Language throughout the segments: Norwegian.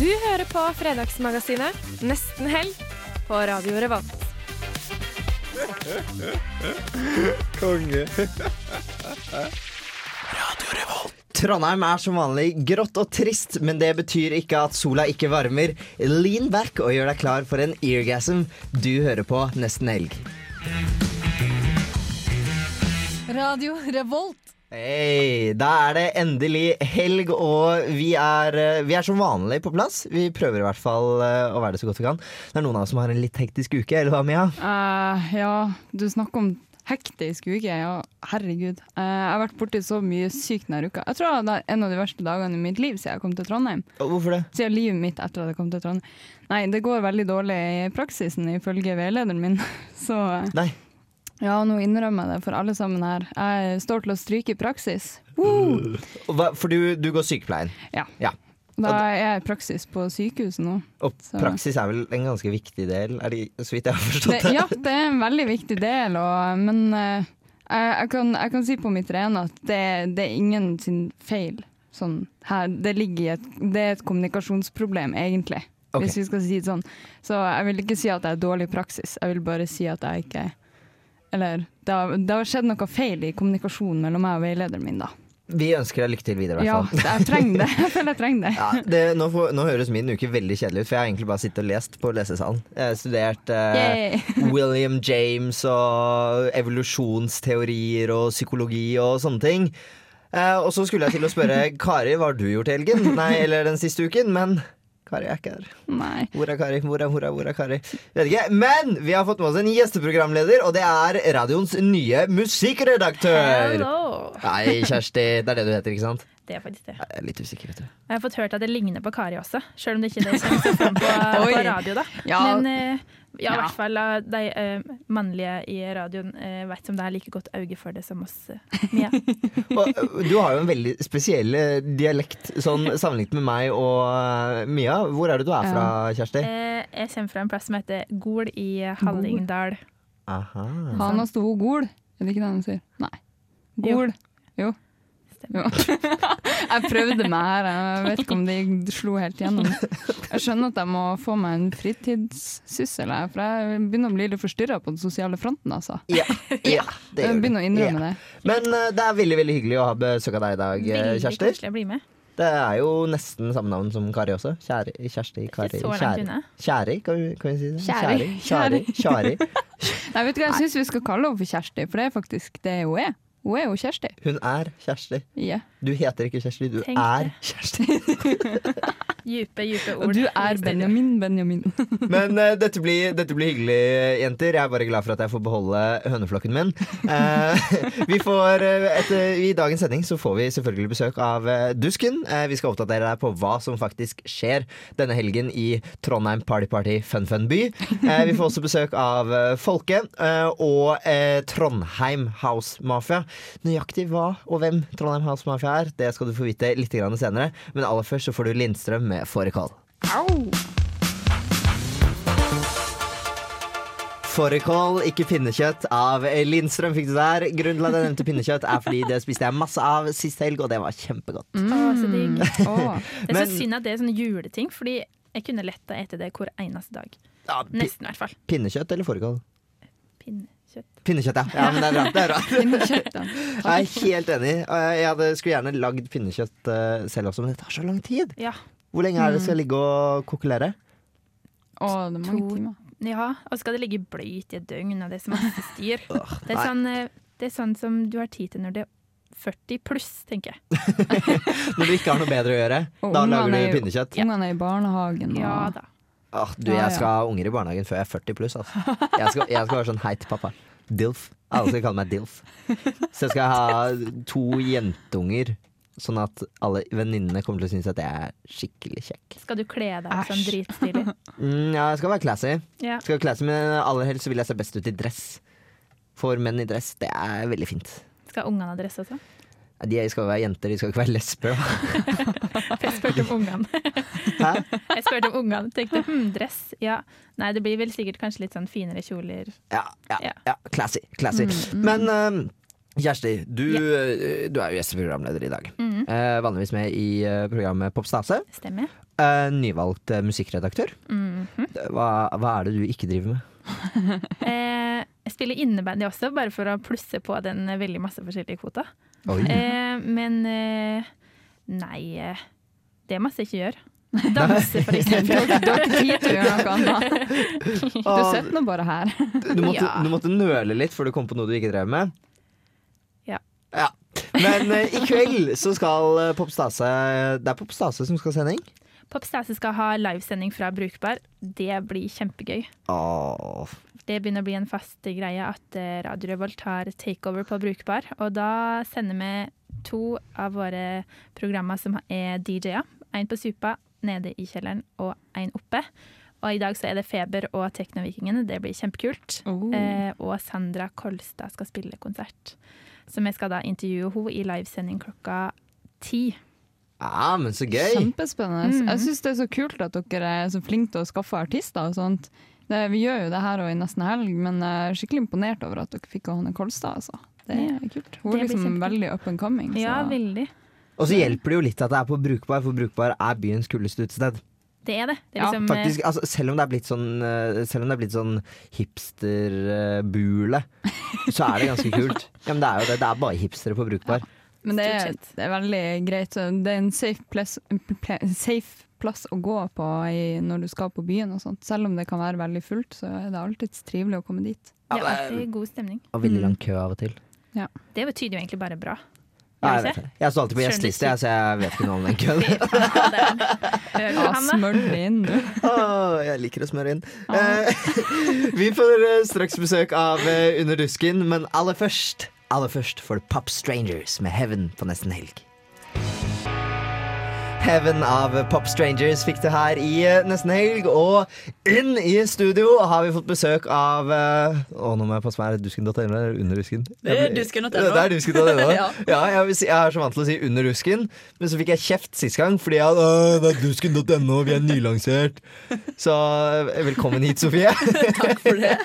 Du hører på Fredagsmagasinet Nesten helg på Radio Revolt. Konge. Radio Revolt. Trondheim er som vanlig grått og trist, men det betyr ikke at sola ikke varmer. Lean back og gjør deg klar for en eargasm. Du hører på Nesten Helg. Radio Revolt. Hei, da er det endelig helg, og vi er, eh, vi er som vanlig på plass. Vi prøver i hvert fall eh, å være det så godt vi kan. Det er noen av oss som har en litt hektisk uke, eller hva, Mia? Uh, ja, du snakker om hektisk uke. Ja, herregud. Uh, jeg har vært borti så mye sykt denne uka. Jeg tror det er en av de verste dagene i mitt liv siden jeg kom til Trondheim. Hvorfor det? Siden livet mitt etter at jeg kom til Trondheim. Nei, det går veldig dårlig i praksisen ifølge veilederen min. Så Nei. Ja, nå innrømmer jeg det for alle sammen her. Jeg står til å stryke i praksis. Woo! Hva- For du, du går sykepleien, Ja. Ja. Da er jeg i praksis på sykehuset nå. og Så- praksis er vel en ganske viktig del, er det, så vidt jeg har forstått Det, ja, det er en veldig viktig del, og, men eh, jeg, jeg, kan, jeg kan si på mitt rene at det, det er ingen sin feil. Sånn, her, det, ligger et, det er et kommunikasjonsproblem, egentlig, Okay. hvis vi skal si det sånn. Så jeg vil ikke si at jeg er dårlig i praksis, jeg vil bare si at jeg ikke Eller det har, det har skjedd noe feil i kommunikasjonen mellom meg og veilederen min, da. Vi ønsker deg lykke til videre, i Ja, jeg trenger det. Jeg føler jeg trenger det. Ja, det, nå, får, nå høres min uke veldig kjedelig ut, for jeg har egentlig bare sittet og lest på lesesalen. Jeg har studert eh, William James og evolusjonsteorier og psykologi og sånne ting. Eh, og så skulle jeg til å spørre Kari hva har du gjort i helgen? Nei, eller den siste uken, men Kari er ikke her. Nei. Hvor er Kari? Hvor er, hvor er, hvor er Kari? Vet ikke. Men vi har fått med oss en gjesteprogramleder, og det er radioens nye musikkredaktør. Hello! Nei, Kjersti. Det er det du heter, ikke sant? Det er faktisk det. Jeg er litt usikker, vet du. Jeg har fått hørt at det ligner på Kari også, selv om det ikke er det som står på, på radio. da. Ja. Men eh, ja, i hvert fall eh, de uh, mannlige i radioen uh, vet som det er like godt øye for det som oss. Uh, Mia. Du har jo en veldig spesiell dialekt sånn, sammenlignet med meg og Mia. Hvor er det du er fra, Kjersti? Uh, jeg kommer fra en plass som heter Gol i Hallingdal. Aha. Han har sto gol. Er det ikke det han sier? Nei. Gol. Jo. Jo. jeg prøvde meg her, jeg vet ikke om det slo helt gjennom. Jeg skjønner at jeg må få meg en fritidssyssel, for jeg begynner å bli litt forstyrra på den sosiale fronten. Altså. Ja, ja, det gjør begynner å innrømme Ja. det. Men det er veldig veldig hyggelig å ha besøk av deg i dag, Kjersti. Veldig Kjersti. koselig å bli med. Det er jo nesten samme navn som Kari også. Kjære, Kjersti, Kari, Kjæri. Kjæri, kan vi, kan vi si det? Kjæri. Kjæri. Kjæri. Nei, vet du hva, Jeg syns vi skal kalle henne for Kjersti, for det er faktisk det hun er. Hun er jo Kjersti. Hun er Kjersti. Yeah. Du heter ikke Kjersti, du Tenk er det. Kjersti. Djupe, djupe ord. Du er Benjamin Benjamin. Men uh, dette, blir, dette blir hyggelig, jenter. Jeg er bare glad for at jeg får beholde høneflokken min. Uh, vi får, eh, etter, I dagens sending så får vi selvfølgelig besøk av uh, Dusken. Eh, vi skal oppdatere deg på hva som faktisk skjer denne helgen i Trondheim Party Party Fun Fun By. Eh, vi får også besøk av Folke eh, og Trondheim House Mafia. Nøyaktig hva og hvem Trondheim House Mafia er, det skal du få vite litt senere. Men aller først så får du Lindstrøm med Fårikål. Fårikål, ikke pinnekjøtt av Lindstrøm fikk du der. Grunnen til at jeg nevnte pinnekjøtt er fordi det spiste jeg masse av sist helg, og det var kjempegodt. Å, så digg. Oh. Det er så synd at det er sånne juleting, fordi jeg kunne lett etter det hver eneste dag. Ja, Nesten, i hvert fall. pinnekjøtt eller fårikål? Pinnekjøtt. Pinnekjøtt, ja. ja men det er bra. Det er bra. Ja. Jeg er helt enig. Jeg hadde, skulle gjerne lagd pinnekjøtt eh, selv også, men det tar så lang tid. Ja. Hvor lenge er det det skal ligge og kokkelere? Å, det er mange To- timer. ja, og skal det ligge bløyt i et døgn, og det er så masse styr. Det er, sånn, eh, det er sånn som du har tid til når det er 40 pluss, tenker jeg. Når du ikke har noe bedre å gjøre. Og Da lager er du pinnekjøtt. Ungene er i barnehagen. Og... Ja da. Åh, du, jeg skal ha unger i barnehagen før jeg er 40 pluss. Altså. Jeg, skal, jeg skal være sånn heit pappa. Dilf. Alle skal kalle meg Dilf. Så jeg skal ha to jentunger. Sånn at alle venninnene kommer til å synes at jeg er skikkelig kjekk. Skal du kle deg sånn dritstilig? Mm, ja, jeg skal være classy. Yeah. Skal være classy, Men aller helst så vil jeg se best ut i dress. For menn i dress, det er veldig fint. Skal ungene ha dress også? De skal jo være jenter, de skal ikke være lesber. Jeg spurte om ungene. Hæ? Jeg spurte om ungene. Tenkte hm, dress. Ja. Nei, det blir vel sikkert kanskje litt sånn finere kjoler. Ja, ja, Ja. ja. Classy. classy. Mm, Men eh, Kjersti, du, yeah. du er jo gjesteprogramleder i dag. Mm. Eh, vanligvis med i eh, programmet Popstase. Stemmer. Eh, nyvalgt eh, musikkredaktør. -hmm. Hva, hva er det du ikke driver med? eh, jeg spiller innebandy også, bare for å plusse på den veldig masse forskjellige kvota. Oi. Eh, men eh, nei eh, Det må jeg ikke gjøre. Danse, for eksempel. har du har ikke tid til å gjøre noe annet. Du sitter nå bare her. Du måtte, Ja. du måtte nøle litt før du kom på noe du ikke drev med? Ja. Ja. Men eh, i kveld så skal eh, Popstase Det er Popstase som skal ha sending? Popstase skal ha livesending fra Brukbar. Det blir kjempegøy. Åh. Det begynner å bli en fast greie at eh, Radio Revolt har takeover på Brukbar. Og da sender vi to av våre programmer som er DJ-er. En på Supa, nede i kjelleren, og en oppe. Og i dag så er det Feber og Teknovikingene. Det blir kjempekult. Oh. Eh, og Sandra Kolstad skal spille konsert. Så vi skal da intervjue henne i livesending klokka ti. Ja, men så gøy! Kjempespennende. Mm. Jeg syns det er så kult at dere er så flinke til å skaffe artister og sånt. Det, vi gjør jo det her og i nesten helg, men jeg er skikkelig imponert over at dere fikk Hanne Kolstad. Altså. Det er kult. Hun er liksom veldig up and coming. Ja, veldig. Og så hjelper det jo litt at det er på Brukbar, for Brukbar er byens kuleste utested. Det er det. det er liksom, ja, Faktisk, altså, selv om det er blitt sånn eh, Selv om det er blitt sånn hipsterbule, så er det ganske kult. Ja, men det er jo det. Det er bare hipstere på Brukbar. Men det er, det er veldig greit. Det er en safe place, safe plass å gå på i, når du skal på byen. og sånt. Selv om det kan være veldig fullt, så er det alltid trivelig å komme dit. det Ja, er det alltid god stemning. Og veldig lang kø av og til. Det betyr jo egentlig bare bra. Ja, jeg, det jeg står alltid på gjesteliste, jeg, så jeg vet ikke noe om den køen. Ja. Smør den inn, du. Åh, jeg liker å smøre inn. Eh, vi får eh, straks besøk av eh, Under dusken, men aller først Aller først får du Pop Strangers med Heaven på nesten helg. Heaven av Pop Strangers fikk det her i eh, nesten helg. Og inn i studio har vi fått besøk av eh, Å, nå må jeg passe meg. Er det dusken.no eller under rusken? Det er dusken.no. Det er dusken.no. Ja. ja, jeg, si, jeg er så vant til å si under rusken, men så fikk jeg kjeft sist gang fordi jeg, «Å, det er dusken.no, vi er nylansert. Så eh, velkommen hit, Sofie. Takk for det.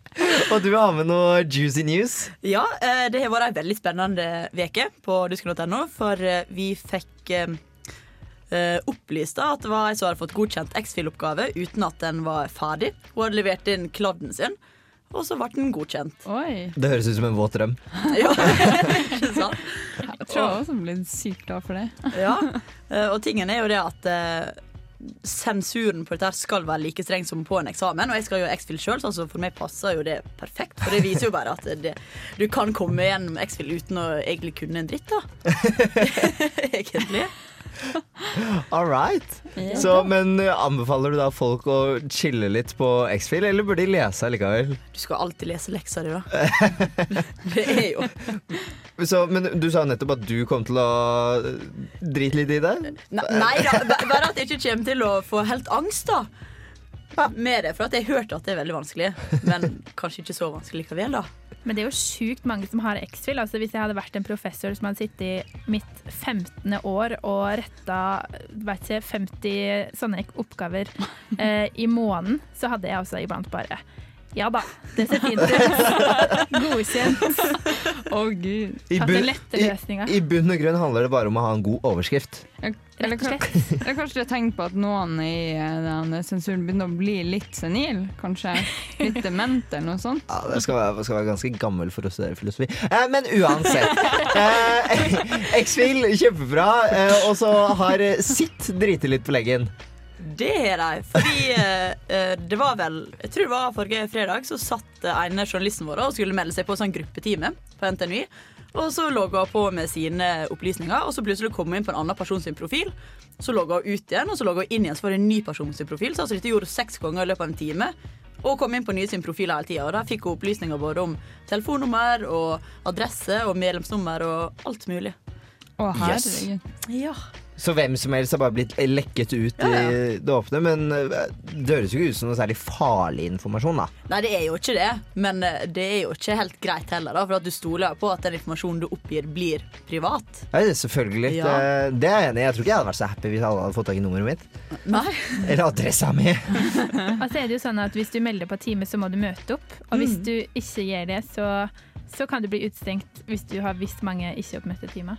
Og du har med noe juicy news. Ja, det har vært ei veldig spennende veke på dusken.no, for vi fikk eh, opplyste at det var ei som hadde fått godkjent X-Fil-oppgave uten at den var ferdig. Hun hadde levert inn kladden sin, og så ble den godkjent. Oi. Det høres ut som en våt drøm. Ja, ikke sant? Jeg tror jeg også blir sykt glad for det. Ja, eh, og tingen er jo det at eh, sensuren på dette skal være like streng som på en eksamen. Og jeg skal jo X-Fill sjøl, så altså for meg passer jo det perfekt. For det viser jo bare at det, du kan komme gjennom X-Fill uten å egentlig kunne en dritt, da. egentlig. All right. Så, men eh, anbefaler du da folk å chille litt på X-Fill, eller burde de lese likevel? Du skal alltid lese lekser, di, da. Det er jo Så, men du sa nettopp at du kom til å drite litt i det? Nei, nei da, bare at jeg ikke kommer til å få helt angst, da. Med det, for jeg hørte at det er veldig vanskelig. Men kanskje ikke så vanskelig likevel, da. Men det er jo sjukt mange som har X-Fill. Altså, hvis jeg hadde vært en professor som hadde sittet i mitt 15. år og retta vet ikke, 50 sånne oppgaver eh, i måneden, så hadde jeg også iblant bare Ja da, det ser fint ut. Godkjent. Å, gud. I, bunn- lette i. I bunn og grunn handler det bare om å ha en god overskrift. Eller, eller kanskje det er tegn på at noen i eh, den sensuren begynner å bli litt senil? Kanskje litt dement eller noe sånt? Ja, det skal være, skal være ganske gammel for å studere filosofi. Eh, men uansett. Eh, X-Fil, kjempebra. Eh, og så har Sitt driti litt på leggen. Det har de. Fordi eh, eh, det var vel Jeg tror det var forrige fredag, så satt ene journalisten vår og skulle melde seg på sånn gruppetime på NTNU. Og så logga hun på med sine opplysninger, og så plutselig kom hun inn på en annen person sin profil. Så logga hun ut igjen, og så logga hun inn igjen, så var det en ny person sin profil. Så altså, dette gjorde hun seks ganger i løpet av en time. Og kom inn på nye sin profil hele tida. Og da fikk hun opplysninger både om telefonnummer og adresse og medlemsnummer og alt mulig. Å, Yes. herregud. Ja. Så hvem som helst har bare blitt lekket ut Ja, ja. i det åpne. Men eh, det høres jo ikke ut som noe særlig farlig informasjon, da. Nei, det er jo ikke det, men eh, det er jo ikke helt greit heller. Da, for at du stoler på at den informasjonen du oppgir, blir privat. Ja, det er selvfølgelig. Ja. Det, det er jeg enig i. Jeg tror ikke jeg hadde vært så happy hvis alle hadde fått tak i nummeret mitt. Nei. Eller adressa mi. Og så er det jo sånn at Hvis du melder på time, så må du møte opp. Og hvis du ikke gjør det, så, så kan du bli utstengt hvis du har visst mange ikke-oppmøtte timer.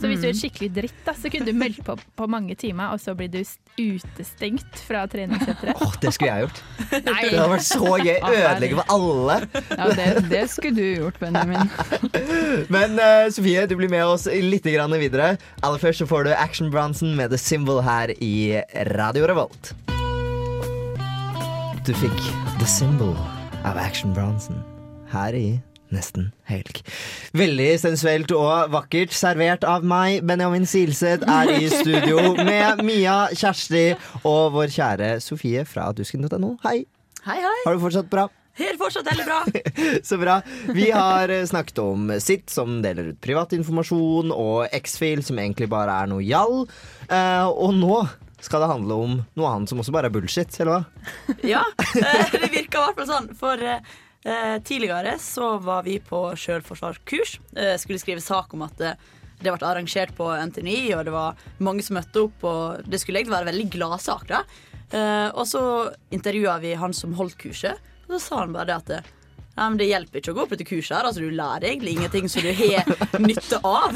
Så hvis du er skikkelig dritt, da, så kunne du meldt på på mange timer, og så blir du utestengt fra treningssenteret. Åh, det skulle jeg gjort. Nei. Det hadde vært så gøy. Ødelegge for alle. Ja, det, det skulle du gjort, Benjamin. Men uh, Sofie, du blir med oss litt grann videre. Aller først så får du Action Bronson med The Symbol her i Radio Revolt. Du fikk The Symbol av Action Bronson her i Nesten helg. Veldig sensuelt og vakkert servert av meg. Benjamin Silseth er i studio med Mia, Kjersti og vår kjære Sofie fra dusken.no. Hei, Hei, hei. har du fortsatt bra? Helt fortsatt veldig bra. Så bra. Vi har eh, snakket om Sitt, som deler ut privatinformasjon, og X-Fil, som egentlig bare er noe gjall. Uh, og nå skal det handle om noe annet som også bare er bullshit, eller hva? Ja, eh, det virker i hvert fall sånn. For eh, tidligere så var vi på sjølforsvarskurs. Eh, skulle skrive sak om at det, det ble arrangert på NTNI, og det var mange som møtte opp. Og det skulle egentlig være en veldig gladsak. da. Eh, og så intervjua vi han som holdt kurset, og så sa han bare det at det, ja, men Det hjelper ikke å gå på dette kurset. her Altså Du lærer egentlig ingenting som du har nytte av.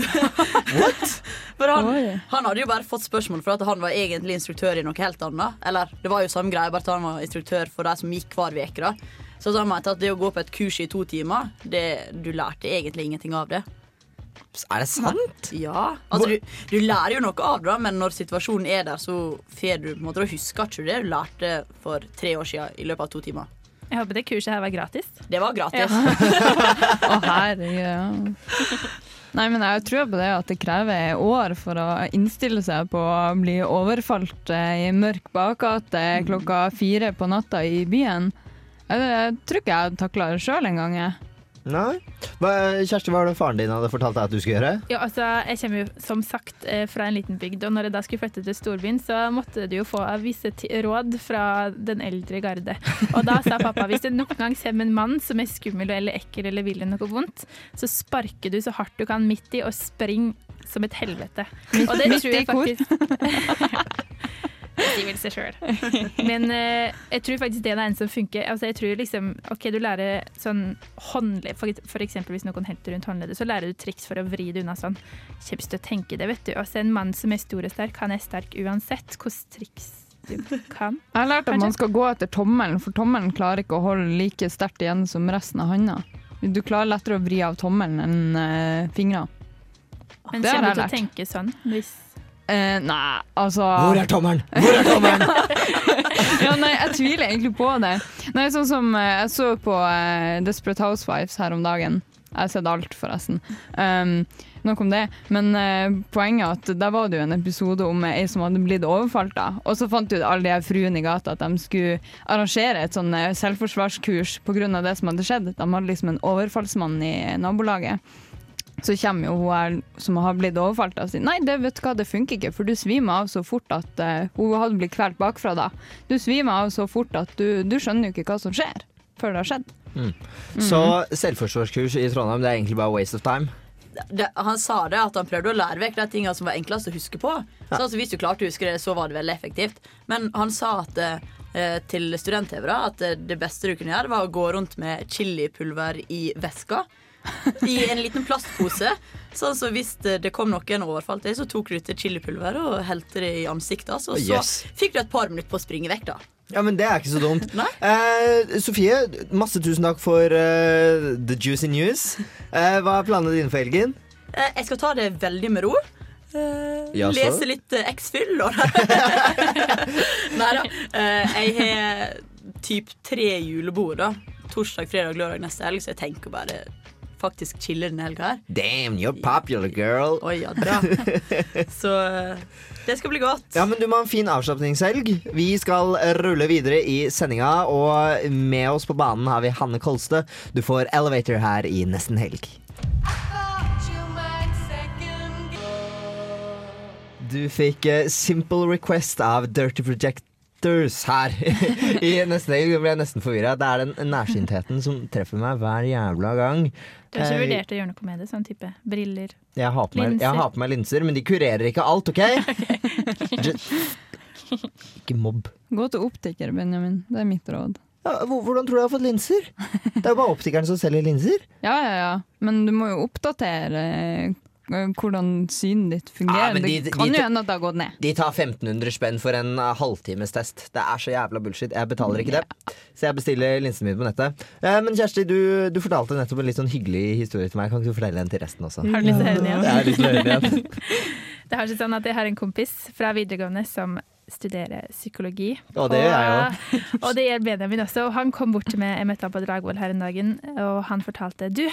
What? For han, han hadde jo bare fått spørsmål for at han var egentlig instruktør i noe helt annet. Eller det var jo samme greie, bare at han var instruktør for de som gikk hver uke. Så han at det å gå på et kurs i to timer, det, du lærte egentlig ingenting av det. Er det sant? Ja, altså du, du lærer jo noe av det, men når situasjonen er der, så får du på en måte, da husker ikke det du lærte for tre år siden i løpet av to timer. Jeg håper det kurset her var gratis. Det var gratis. Å, herregud. Ja. Nei, men jeg tror på det at det krever år for å innstille seg på å bli overfalt eh, i mørk bakgate klokka fire på natta i byen. Jeg, jeg tror ikke jeg takla det sjøl engang. jeg. Nei. Hva, Kjersti, hva var det faren din hadde fortalt deg at du skulle gjøre? Ja, altså, jeg kommer jo som sagt eh, fra en liten bygd, og når jeg da skulle flytte til storbyen, så måtte du jo få visse råd fra den eldre garde. Og da sa pappa hvis det noen gang kommer en mann som er skummel eller ekkel eller vil deg noe vondt, så sparker du så hardt du kan midt i og spring som et helvete. Og det tror jeg faktisk Det vil vel seg sjøl. Men uh, jeg tror faktisk det er en som funker. Altså, jeg tror liksom, ok, Du lærer sånn håndledd, for, for eksempel hvis noen helter rundt håndleddet, så lærer du triks for å vri det unna sånn. Kjempest å tenke det, vet du. Altså, en mann som er stor og sterk, han er sterk uansett hvilke triks du kan. Jeg har lært at man skal gå etter tommelen, for tommelen klarer ikke å holde like sterkt igjen som resten av handa. Du klarer lettere å vri av tommelen enn uh, fingrene. Men Det kommer du til å tenke sånn hvis Eh, nei, altså Hvor er tommelen? Hvor er tommelen? ja, nei, jeg tviler egentlig på det. Nei, sånn som uh, Jeg så på uh, Desperate Housewives her om dagen. Jeg har sett alt, forresten. Um, nok om det. Men uh, poenget er at der var det jo en episode om ei som hadde blitt overfalt. da. Og så fant jo alle de her fruene i gata at de skulle arrangere et sånn selvforsvarskurs pga. det som hadde skjedd. De hadde liksom en overfallsmann i nabolaget. Så kommer jo hun her som har blitt overfalt og sier nei, det vet du hva, det funker ikke, for du svimer av så fort at uh, hun hadde blitt kvalt bakfra da. Du svimer av så fort at du, du skjønner jo ikke hva som skjer før det har skjedd. Så selvforsvarskurs i Trondheim, det er egentlig bare waste of time? det, han sa det at han prøvde å lære vekk de tingene som var enklest å huske på. Så altså, Hvis du klarte å huske det, så var det veldig effektivt. Men han sa at eh, til studentevere at eh, det beste du kunne gjøre, var å gå rundt med chilipulver i veska. I en liten plastpose. Sånn så hvis det, kom noen og overfalt deg, så tok du til chilipulver og helte det i ansiktet. hans, yes. så fikk du et par minutter på å springe vekk, da. Ja, men det er ikke så dumt. Eh, Sofie, masse tusen takk for uh, the juicy news. Eh, hva er planene dine for helgen? Eh, jeg skal ta det veldig med ro. Eh, Jaså? lese litt uh, X-Fyll og Nei da. Jeg har typ tre julebord. da Torsdag, fredag, lørdag neste helg, så jeg tenker bare faktisk chille denne helga her. Damn, you're popular, girl. Oi, ja, bra. Så eh, det skal bli godt. Ja, men Du må ha en fin avslapningshelg. Vi skal rulle videre i sendinga, og med oss på banen har vi Hanne Kolstø. Du får Elevator her i nesten helg. Du fikk eh, Simple Request av Dirty Projectors her. I nesten, jeg ble nesten forvirra. Det er den nærsyntheten som treffer meg hver jævla gang. Du har ikke Eh, vurdert å gjøre noe med det? Sånn type briller? Jeg har, på meg, Linser. jeg har på meg linser, men de kurerer ikke alt, OK? Just, ikke mobb. Gå til optiker, Benjamin. Det er mitt råd. Ja, hvordan tror du jeg har fått linser? Det er jo bare optikeren som selger linser. Ja, ja, ja. Men du må jo oppdatere hvordan synet ditt fungerer. Ja, de- det kan de- jo hende at det har gått ned. De tar 1500 spenn for en uh, halvtimes. Det er så jævla bullshit. Jeg betaler ikke det. Så jeg bestiller linsene mine på nettet. Eh, men Kjersti, du, du fortalte nettopp en litt sånn hyggelig historie til meg. Kan ikke du fortelle den til resten også? Har du lyst til å høre den igjen? Jeg har litt den igjen. Det har seg sånn at Jeg har en kompis fra videregående som studerer psykologi. Og det gjør jeg òg. og det gjør Benjamin også. Og han kom bort til meg, jeg møtte han på Dragvoll her en dagen, og han fortalte Du,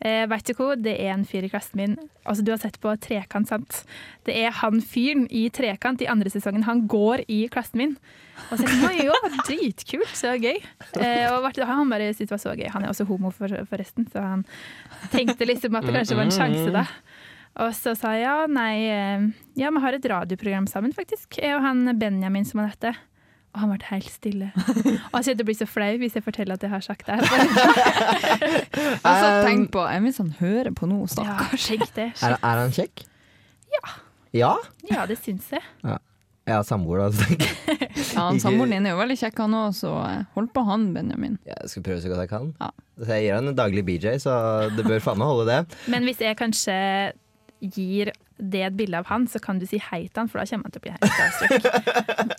eh, vet du hva, det er en fyr i klassen min Altså, du har sett på Trekant, sant? Det er han fyren i Trekant i andre sesongen. Han går i klassen min. Og så tenkte jeg, jo, dritkult, så gøy. Eh, og han bare syntes det var så gøy. Han er også homo, for, forresten, så han tenkte liksom at det kanskje var en sjanse, da. Og så sa jeg ja, nei eh, Ja, vi har et radioprogram sammen, faktisk. Jeg og han Benjamin som han heter. Og han ble helt stille. Og altså, det blir så flau hvis jeg forteller at jeg har sagt det Og Altså, Um, tenk på Hvis han hører på nå, Ja, stakkars. Ja, det. Er, er han kjekk? Ja. Ja? Ja, det syns jeg. Jeg har samboer, da. så. Ja, han Samboeren din er jo veldig kjekk, han òg, så eh, hold på han, Benjamin. Jeg skal prøve så godt jeg kan. Ja. Så jeg gir han en daglig BJ, så det bør faen meg holde det. Men hvis jeg kanskje gir det et bilde av han, så kan du si hei til han, for da kommer han til å bli helt starstruck.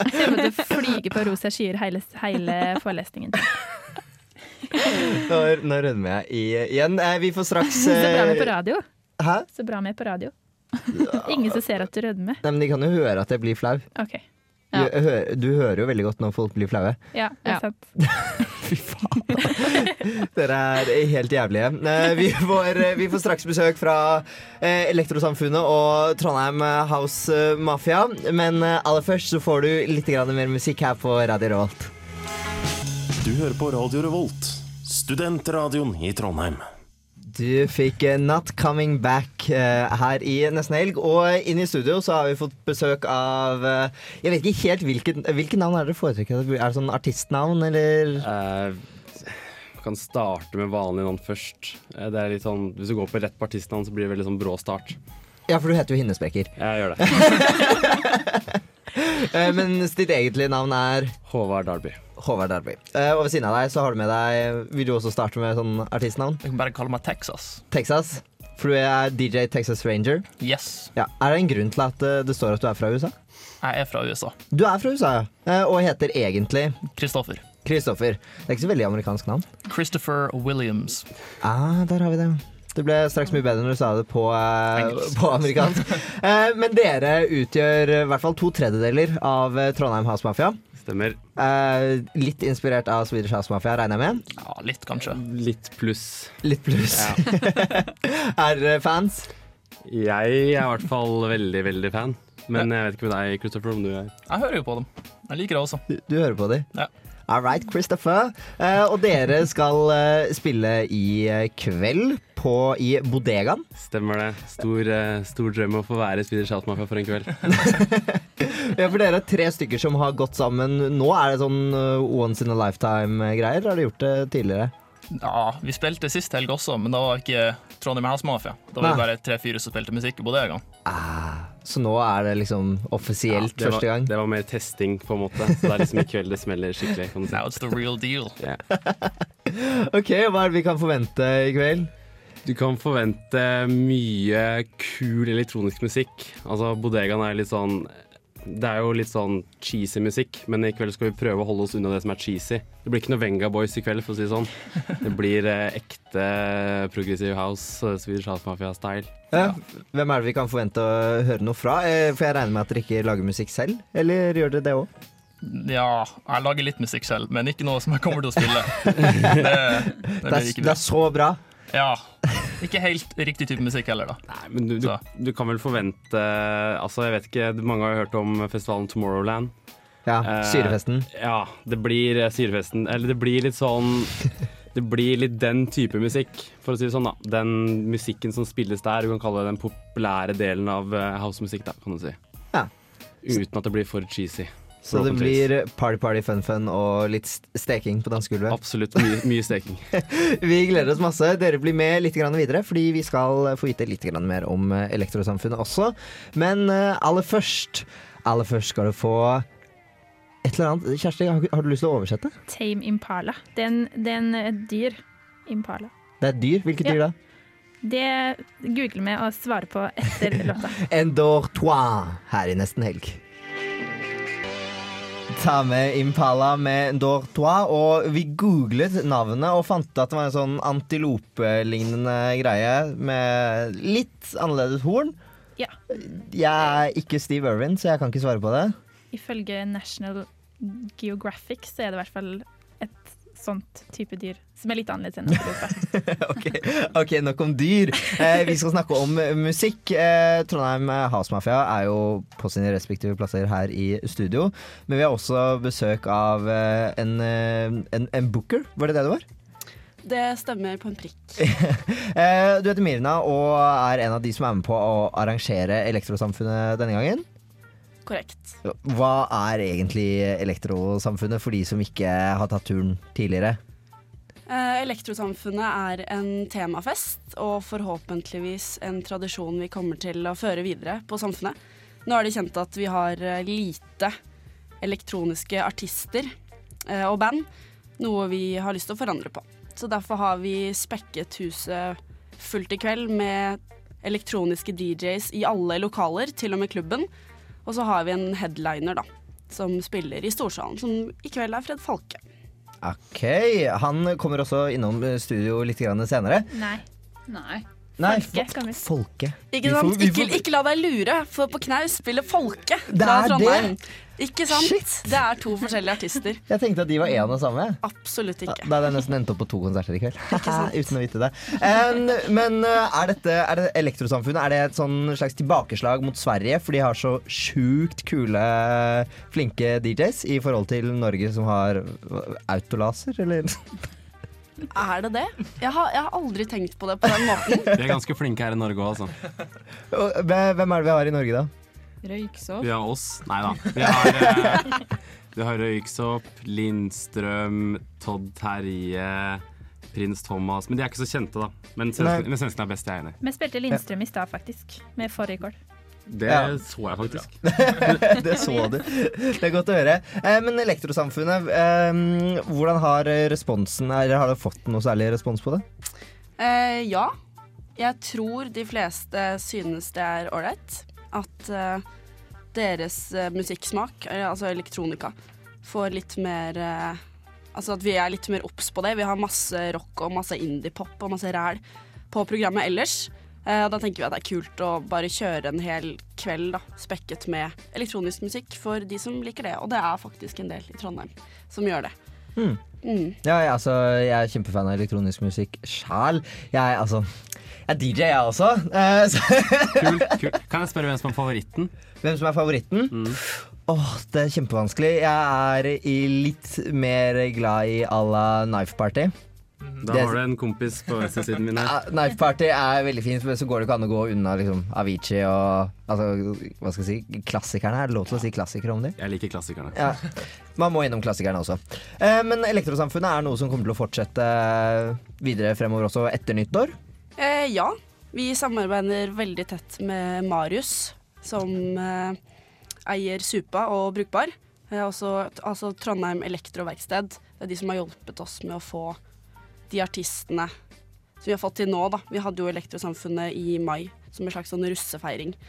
Jeg kommer til å flyge på rosa skyer hele, hele forelesningen. Nå, nå rødmer jeg i, igjen. Eh, vi får straks Så bra med eh, på radio. Hæ? Så bra med på radio. Ingen som ser at du rødmer. Nei, men De kan jo høre at jeg blir flau. OK. Ja. Du, hø du hører jo veldig godt når folk blir flaue. Ja, det er Ja. sant. Fy faen. Dere er helt jævlige. Eh, Vi får, vi får straks besøk fra eh, Elektrosamfunnet og Trondheim House eh, Mafia. Men eh, aller først så får du litt mer musikk her på Radio Revolt. Du hører på Radio Revolt, studentradioen i Trondheim. Du fikk eh, Not Coming Back eh, her i nesten helg. Og inn i studio så har vi fått besøk av eh, Jeg vet ikke helt hvilket, hvilket navn er det foretrekker. Er det sånn artistnavn, eller? Eh, kan starte med vanlig navn først. Det er litt sånn, hvis du går på rett på artistnavn, så blir det veldig sånn brå start. Ja, for du heter jo Hinnesprekker. Jeg gjør det. Mens ditt egentlige navn er Håvard Darby. Håvard Derby. Eh, og ved siden av deg så har du med deg Vil du også starte med sånn artistnavn? Jeg kan bare kalle meg Texas. Texas. For du er DJ Texas Ranger. Yes, Ja. Er det en grunn til at eh, det står at du er fra USA? jeg er fra USA. Du er fra USA, ja. Eh, og heter egentlig Kristoffer. Kristoffer. Det er ikke så veldig amerikansk navn. Christopher Williams. Ah, der har vi det. Det ble straks mye bedre når du sa det på, på amerikansk. Men dere utgjør i hvert fall to tredjedeler av Trondheim House Mafia. Stemmer. Eh, litt inspirert av Swedish House Mafia, regner jeg med? Ja, litt, kanskje. Litt pluss. Litt pluss. Ja. er dere fans? Jeg er i hvert fall veldig, veldig fan. Men jeg vet ikke med deg, Christopher, om du er Jeg hører jo på dem. Jeg liker det også. Du, du hører på dem? Ja. All right, Christopher. Eh, og dere skal eh, spille i eh, kveld på, i Bodegaen. Stemmer det. Stor, stor drøm å få være spiller House for en kveld. Ja, for dere er tre stykker som har gått sammen. Nå er det sånn once in a lifetime-greier. Har dere gjort det tidligere? Ja, Vi spilte sist helg også, men da var ikke Trondheim House Mafia. Da var det bare tre-fire som spilte musikk i bodegaen. Ah, så nå er det liksom offisielt det, første var, gang? det var mer testing, på en måte. Så det er liksom i kveld det smeller skikkelig. kan si. Now it's the real deal. Yeah. Ok, Hva er det vi kan forvente i kveld? Du kan forvente mye kul elektronisk musikk. Altså, Bodegaen er litt sånn Det er jo litt sånn cheesy musikk, men i kveld skal vi prøve å holde oss unna det som er cheesy. Det blir ikke noe Venga Boys i kveld, for å si det sånn. Det blir eh, ekte progressive house, eh, Swedish House Mafia-style. Ja. Hvem er det vi kan forvente å høre noe fra? Eh, For jeg regner med at dere ikke lager musikk selv, eller gjør dere det òg? Ja, jeg lager litt musikk selv, men ikke noe som jeg kommer til å spille. Det, det, Det, er- det er så bra. Ja. Ikke helt riktig type musikk heller, da. Nei, men du, du, du kan vel forvente Altså, jeg vet ikke, mange har jo hørt om festivalen Tomorrowland. Ja, Eh, Syrefesten. Ja, det blir eh, syrefesten. Eller det blir litt sånn Det blir litt den type musikk, for å si det sånn. da Den musikken som spilles der, du kan kalle det den populære delen av eh, housemusikk, da, kan du si. Ja. uten at det blir for cheesy. Så det blir party, party, fun, fun og litt steking på dansegulvet? Absolutt. Mye, mye steking. Vi gleder oss masse. Dere blir med litt grann videre, fordi vi skal få vite litt grann mer om eh, elektrosamfunnet også. Men eh, aller først Aller først skal du få et eller annet. Kjersti, har, du lyst til å oversette? Tame Impala. Det er en, det er en eh, dyr impala. Det er et dyr. Hvilket Ja. dyr da? Det googler vi og svarer på etter låta. Endortois her i nesten helg. Ta med Impala med Dortois. og vi googlet navnet og fant at det var en sånn antilopelignende greie med litt annerledes horn. Ja. Jeg er ikke Steve Irwin, så jeg kan ikke svare på det. Ifølge National Geographic så er det i hvert fall sånt type dyr som er litt annerledes enn antilope. Ok, nok om dyr. Eh, vi skal snakke om musikk. Eh, Trondheim House Mafia er jo på sine respektive plasser her i studio. Men vi har også besøk av eh, en, eh, en, en booker. Var det det det var? Det stemmer på en prikk. Eh, du heter Mirna og er en av de som er med på å arrangere Elektrosamfunnet denne gangen. Korrekt. Hva er egentlig Elektrosamfunnet for de som ikke har tatt turen tidligere? Eh, Elektrosamfunnet er en temafest, og forhåpentligvis en tradisjon vi kommer til å føre videre på samfunnet. Nå er det kjent at vi har eh, lite elektroniske artister eh, og band, noe vi har lyst til å forandre på. Så derfor har vi spekket huset fullt i kveld med elektroniske DJs i alle lokaler, til og med klubben. Og så har vi en headliner, da, som spiller i Storsalen, som i kveld er Fred Falke. Ok, Han kommer også innom studio litt senere. Nei. Nei. Nei, Folke, kan vi- Folke. Ikke Vi sant? får- vi Ikke, får- ikke la deg lure, for på Knaus spiller Folke Det fra det? Trondheim. Ikke sant? Det er to forskjellige artister. Jeg tenkte at de var én og samme. Absolutt ikke. Da hadde jeg nesten endt opp på to konserter i kveld. Uten å vite det. En, men uh, er dette er det Elektrosamfunnet er det et sånn slags tilbakeslag mot Sverige? For de har så sjukt kule, flinke DJs i forhold til Norge som har autolaser, eller? Er det det? Jeg har, jeg har aldri tenkt på det på den måten. Vi er ganske flinke her i Norge òg, altså. Hvem er det vi har i Norge, da? Røyksopp. Vi har oss. Nei da. Vi har, eh, vi har Røyksopp, Lindstrøm, Todd Terje, Prins Thomas. Men de er ikke så kjente, da. Men svenskene, men svenskene er best, jeg er enig. Vi spilte Lindstrøm i stad, faktisk, med fårikål. Det Ja. så jeg faktisk. det så du. Det er godt å høre. Eh, men Elektrosamfunnet, eh, hvordan har responsen Eller har dere fått noe særlig respons på det? Eh, ja. Jeg tror de fleste synes det er ålreit at eh, deres musikksmak, altså elektronika, får litt mer eh, Altså at vi er litt mer obs på det. Vi har masse rock og masse indie-pop og masse ræl på programmet ellers. Eh, og da tenker vi at det er kult å bare kjøre en hel kveld da, spekket med elektronisk musikk for de som liker det. Og det er faktisk en del i Trondheim som gjør det. Mm. Mm. Ja, jeg, altså, jeg er kjempefan av elektronisk musikk sjæl. Jeg, altså, jeg er DJ, jeg også. Uh, Kult, kult. Kan jeg spørre hvem som er favoritten? Hvem som er favoritten? Åh, Det er kjempevanskelig. Jeg er i litt mer glad i à la Knife Party. Da Det- har du en kompis på venstresiden min her. Knife Party er veldig fint, men så går det ikke an å gå unna liksom, Avicii og altså, hva skal jeg si, klassikerne. Er det lov til å si klassikere om dem? Jeg liker klassikerne. Ja. Man må innom klassikerne også. Eh, men Elektrosamfunnet er noe som kommer til å fortsette videre fremover også etter nyttår. Eh, ja, vi samarbeider veldig tett med Marius, som eh, eier Supa og Brukbar. Eh, også, altså Trondheim Elektroverksted. Det er de som har hjulpet oss med å få de artistene som vi har fått til nå. Da. Vi hadde jo Elektrosamfunnet i mai som en slags sånn russefeiring.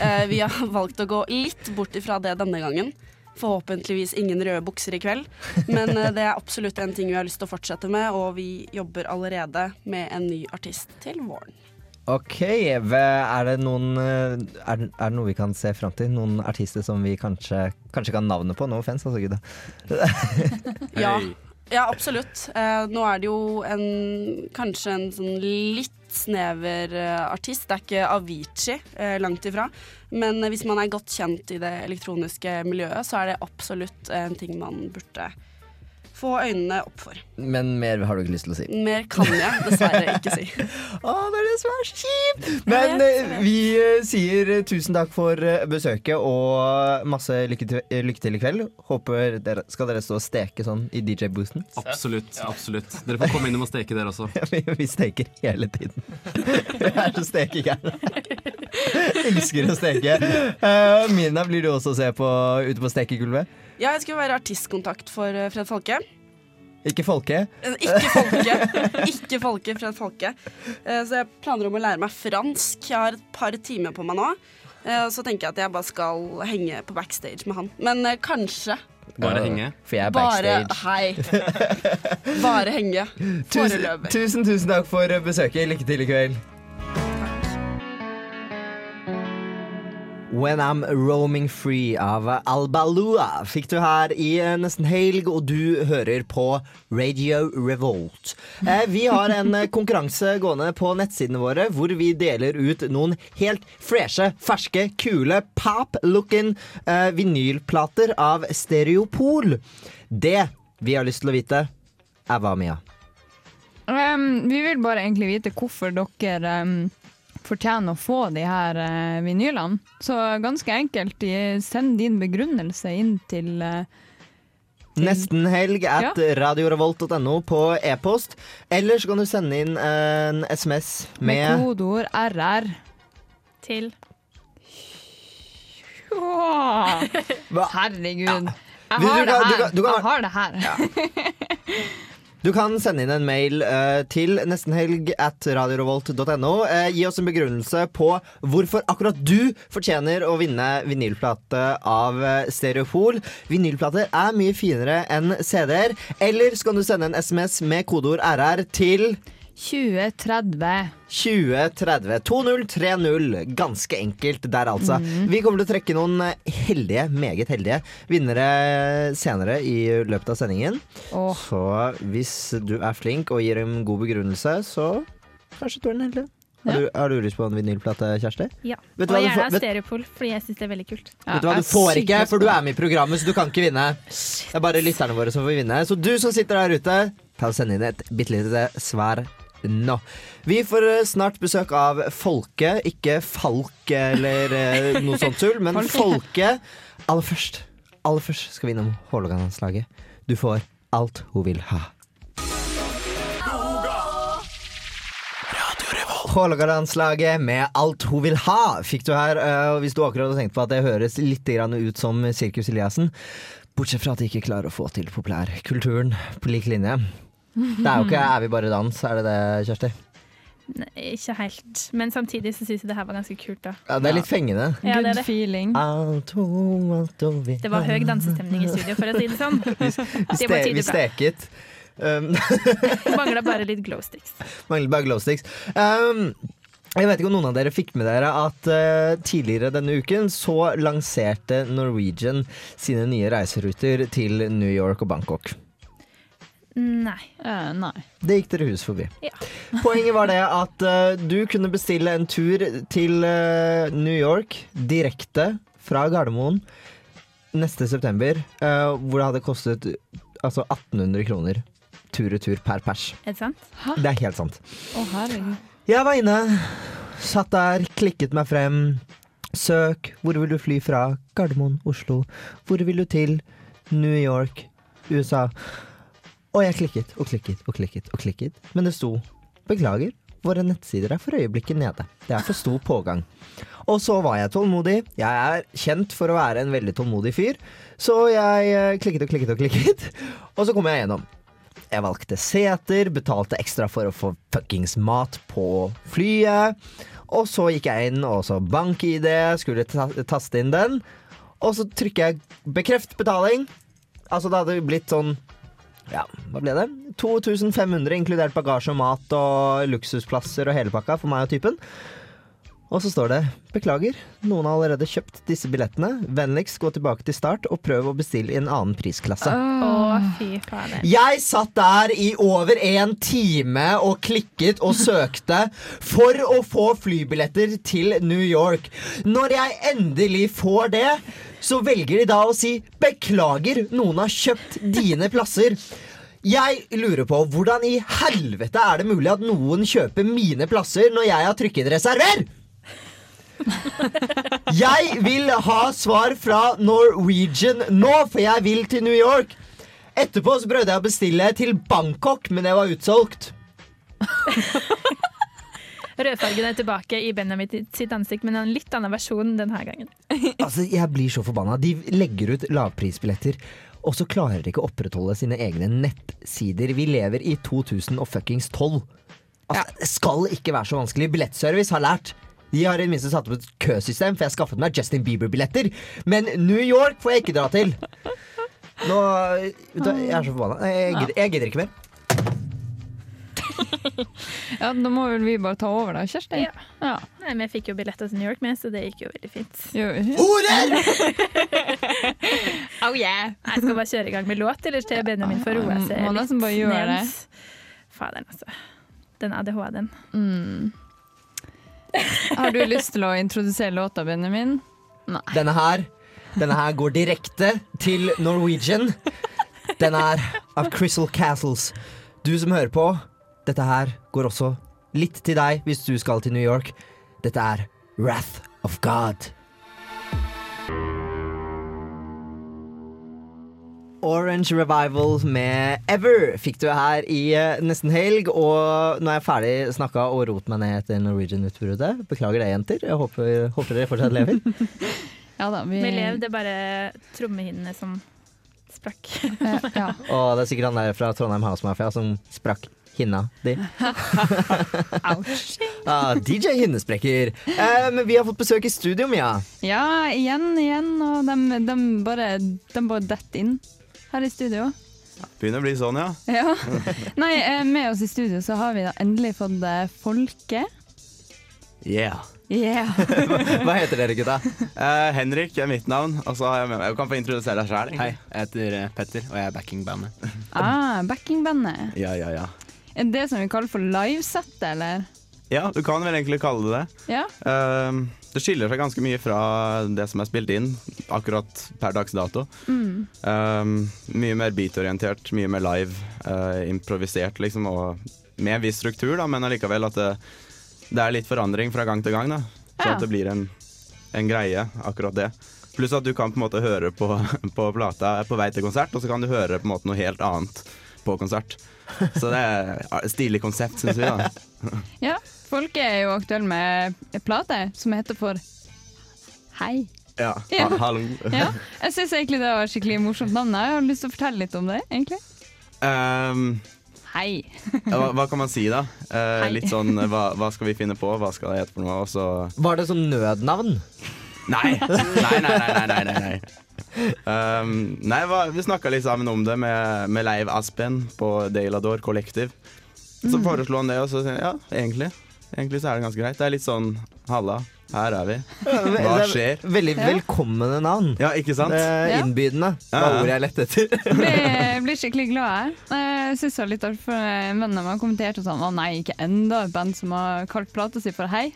Eh, vi har valgt å gå litt bort ifra det denne gangen. Forhåpentligvis ingen røde bukser i kveld, men eh, det er absolutt en ting vi har lyst til å fortsette med, og vi jobber allerede med en ny artist til våren. Ok, er det noen eh, Er det, noe vi kan se fram til? Noen artister som vi kanskje, kanskje kan navnet på? No offense, altså, gud. Ja, ja absolutt. Eh, nå er det jo en, kanskje en sånn litt snever eh, artist. Det er ikke Avicii, eh, langt ifra. Men hvis man er godt kjent i det elektroniske miljøet, så er det absolutt en ting man burde få øynene opp for. Men mer har du ikke lyst til å si. Mer kan jeg dessverre ikke si. Å, det er det som er så kjipt! Men vi eh, sier eh, tusen takk for eh, besøket og masse lykke til, lykke til i kveld. Håper dere, Skal dere stå og steke sånn i DJ-boosten? Absolutt. absolutt Dere får komme innom og steke, dere også. vi, vi steker hele tiden. Vi er så stekegærne. Elsker å steke. Uh, Mina, blir du også å se på ute på stekegulvet? Ja, jeg skulle være artistkontakt for Fred Folke. Ikke Folke? Eh, Ikke Folke. Ikke Folke, Fred Folke. Eh, Så jeg planer om å lære meg fransk. Jeg har et par timer på meg nå. Eh, Og så tenker jeg at jeg bare skal henge på backstage med han. Men kanskje. Bare henge. For jeg er Bare backstage. Hei. Bare henge. Tusen, tusen, tusen takk for besøket. Lykke til i kveld. When I'm Roaming Free av Albalua fikk du her i eh, nesten helg, og du hører på Radio Revolt. Eh, vi har en eh, konkurranse gående på nettsidene våre hvor vi deler ut noen helt freshe, ferske, kule, pop-looking vinylplater av Stereopol. Det vi har lyst til å vite, er hva, Mia? Um, vi vil bare egentlig vite hvorfor dere um, fortjener å få de her uh, vinylene. Så ganske enkelt, send din begrunnelse inn til uh, Nesten helg at Ja. radiorevolt.no på e-post. Eller så kan du sende inn en SMS med, med, kodeord RR. Til Åh, Herregud. Jeg Du- du har det her. Jeg har det her. Du kan sende inn en mail uh, til nestenhelg at radiorevolt.no. Uh, gi oss en begrunnelse på hvorfor akkurat du fortjener å vinne vinylplate av eh, Stereopol. Vinylplater er mye finere enn CD-er. Eller så kan du sende en SMS med kodeord RR til 2030. 2030. 2030. Ganske enkelt der, altså. Mm. Vi kommer til å trekke noen eh, heldige, meget heldige, vinnere senere i løpet av sendingen. Så hvis du er flink og gir dem god begrunnelse, så kanskje du er den heldige. Har, du, har du lyst på en vinylplate, Kjersti? Ja. Og gjerne får- vet- Stereopol, fordi jeg syns det er veldig kult. Vet du hva, du får ikke, for du er med i programmet, så du kan ikke vinne. Det er bare lytterne våre som får vinne. Så du som sitter der ute, ta og send inn et bitte lite svar nå. Vi får eh, snart besøk av Folke, ikke Falk eller eh, noe sånt tull, men Folke. Aller først, aller først skal vi innom Hålogalandslaget. Du får alt hun vil ha. Hålogalandslaget med alt hun vil ha, fikk du her. eh, Og hvis du akkurat har tenkt på at det høres litt ut som Sirkus Eliassen, bortsett fra at de ikke klarer å få til populærkulturen på lik linje. Det er jo ikke Er vi bare dans, er det det, Kjersti? Nei, ikke helt. Men samtidig så syns jeg det her var ganske kult, da. Ja, det er litt fengende. Ja, det det. feeling. Det var høy dansestemning i studio, for å si det sånn. Vi, Det ste, vi steket. Um, Mangla bare litt glow sticks. Mangler bare glowsticks. Um, jeg vet ikke om noen av dere fikk med dere at uh, tidligere denne uken så lanserte Norwegian sine nye reiseruter til New York og Bangkok. Nei. Uh, nei. Det gikk dere hus forbi. Ja. Poenget var det at uh, du kunne bestille en tur til uh, New York direkte fra Gardermoen neste september, eh, hvor det hadde kostet altså 1800 kroner tur-retur per pers. Er det sant? Det er helt sant. Å, herregud. Jeg var inne, satt der, klikket meg frem. Søk. Hvor vil du fly fra? Gardermoen, Oslo. Hvor vil du til? New York, USA. Og jeg klikket og klikket og klikket og klikket, men det sto 'Beklager, våre nettsider er for øyeblikket nede'. Det er for stor pågang. Og så var jeg tålmodig. Jeg er kjent for å være en veldig tålmodig fyr, så jeg eh, klikket og klikket og klikket, og så kom jeg gjennom. Jeg valgte seter, betalte ekstra for å få fuckings mat på flyet. Og så gikk jeg inn og så bank-ID, skulle ta taste inn den. Og så trykker jeg 'bekreft betaling'. Altså det hadde blitt sånn ja, hva ble det? 2500 inkludert bagasje og mat og luksusplasser og hele pakka for meg og typen. Og så står det Beklager, noen har allerede kjøpt disse billettene. Vennligst gå tilbake til start og prøv å bestille i en annen prisklasse. Åh, fy faen. Jeg satt der i over en time og klikket og søkte for å få flybilletter til New York. Når jeg endelig får det, så velger de da å si 'beklager, noen har kjøpt dine plasser'. Jeg lurer på hvordan i helvete er det mulig at noen kjøper mine plasser når jeg har trykket 'reserver'? Jeg vil ha svar fra Norwegian nå, for jeg vil til New York. Etterpå så prøvde jeg å bestille til Bangkok, men det var utsolgt. Rødfargen er tilbake i Benjamin sitt ansikt, men en litt annen versjon denne gangen. Altså, Jeg blir så forbanna. De legger ut lavprisbilletter, og så klarer de ikke å opprettholde sine egne nettsider. Vi lever i 2012. Altså, Det skal ikke være så vanskelig. Billettservice har lært. De har i det minste satt opp et køsystem, for jeg skaffet meg Justin Bieber-billetter. Men New York får jeg ikke dra til. Nå, vet du, Jeg er så forbanna. Jeg, gidder- jeg gidder ikke mer. Ja, Da må vel vi bare ta over, da, Kjersti? Ja. Nei, men jeg fikk jo billetter til New York med, så det gikk jo veldig fint. Horer! oh yeah! Jeg skal bare kjøre i gang med låt, eller til Benjamin får roe seg Må nesten bare gjøre det. ned. Faderen, altså. Den ADHD-en. Mm. Har du lyst til å introdusere låta, Benjamin? Nei. Denne her Denne her går direkte til Norwegian. Den er av Crystal Castles. Du som hører på, dette her går også litt til deg hvis du skal til New York. Dette er Wrath of God. Orange Revival med Ever fikk du her i eh, nesten helg. Og nå er jeg ferdig snakka og rot meg ned etter Norwegian-utbruddet. Beklager det, jenter. Jeg håper, håper dere fortsatt lever. Ja da, vi Med lev, det er bare trommehinnene som sprakk. ja. Og det er sikkert han der fra Trondheim House Mafia som sprakk hinna di. ah, DJ Hinnesprekker. Eh, men vi har fått besøk i studio, Mia. Ja, igjen, igjen. Og de, de bare, de bare detter inn her i studio. Begynner å bli sånn, ja. Ja. Nei, eh, med oss i studio så har vi da endelig fått eh, Folke. Yeah. Yeah. Hva heter dere, gutta? Uh, Henrik er mitt navn. Og så har jeg med meg Du kan få introdusere deg sjøl. Hei, jeg heter Petter, og jeg er backingbandet. Ah, backingbandet. Ja, ja, ja. Er det det som vi kaller for livesettet, eller? Ja, du kan vel egentlig kalle det det. Ja. Uh, det skiller seg ganske mye fra det som er spilt inn akkurat per dags dato. Mm. Uh, mye mer beat-orientert, mye mer live, uh, improvisert, liksom, og med en viss struktur, da, men allikevel at det, det er litt forandring fra gang til gang. Da, så Ja. at det blir en, en greie, akkurat det. Pluss at du kan på en måte høre på, på plata på vei til konsert, og så kan du høre på en måte noe helt annet på konsert. Så det er et stilig konsept, syns vi. da Ja, Folke er jo aktuell med en plate som heter for Hei. Ja, Ja. ha, hallo. Ja, jeg syns egentlig det var et skikkelig morsomt navn. Jeg har lyst til å fortelle litt om det, egentlig. Um, Hei. hva, hva kan man si, da? Uh, litt sånn hva, hva skal vi finne på, hva skal det hete for noe? Også... Var det sånn nødnavn? Nei! Nei, nei, nei. nei, nei, nei, nei. Um, nei, hva, vi snakka litt sammen om det med, med Leiv Aspen på Deilador Collective. Så Mm. foreslo han det, og så sier jeg ja, egentlig. Egentlig så er det ganske greit. Det er litt sånn halla, her er vi. Hva er skjer? Veldig velkomne navn. Ja, ikke sant? Eh, Ja. innbydende. Det var ordet jeg lette etter. Jeg blir skikkelig glad her. Jeg syns det var litt artig, for en venn av meg kommenterte sånn Å nei, ikke enda et band som har kalt plata si for Hei.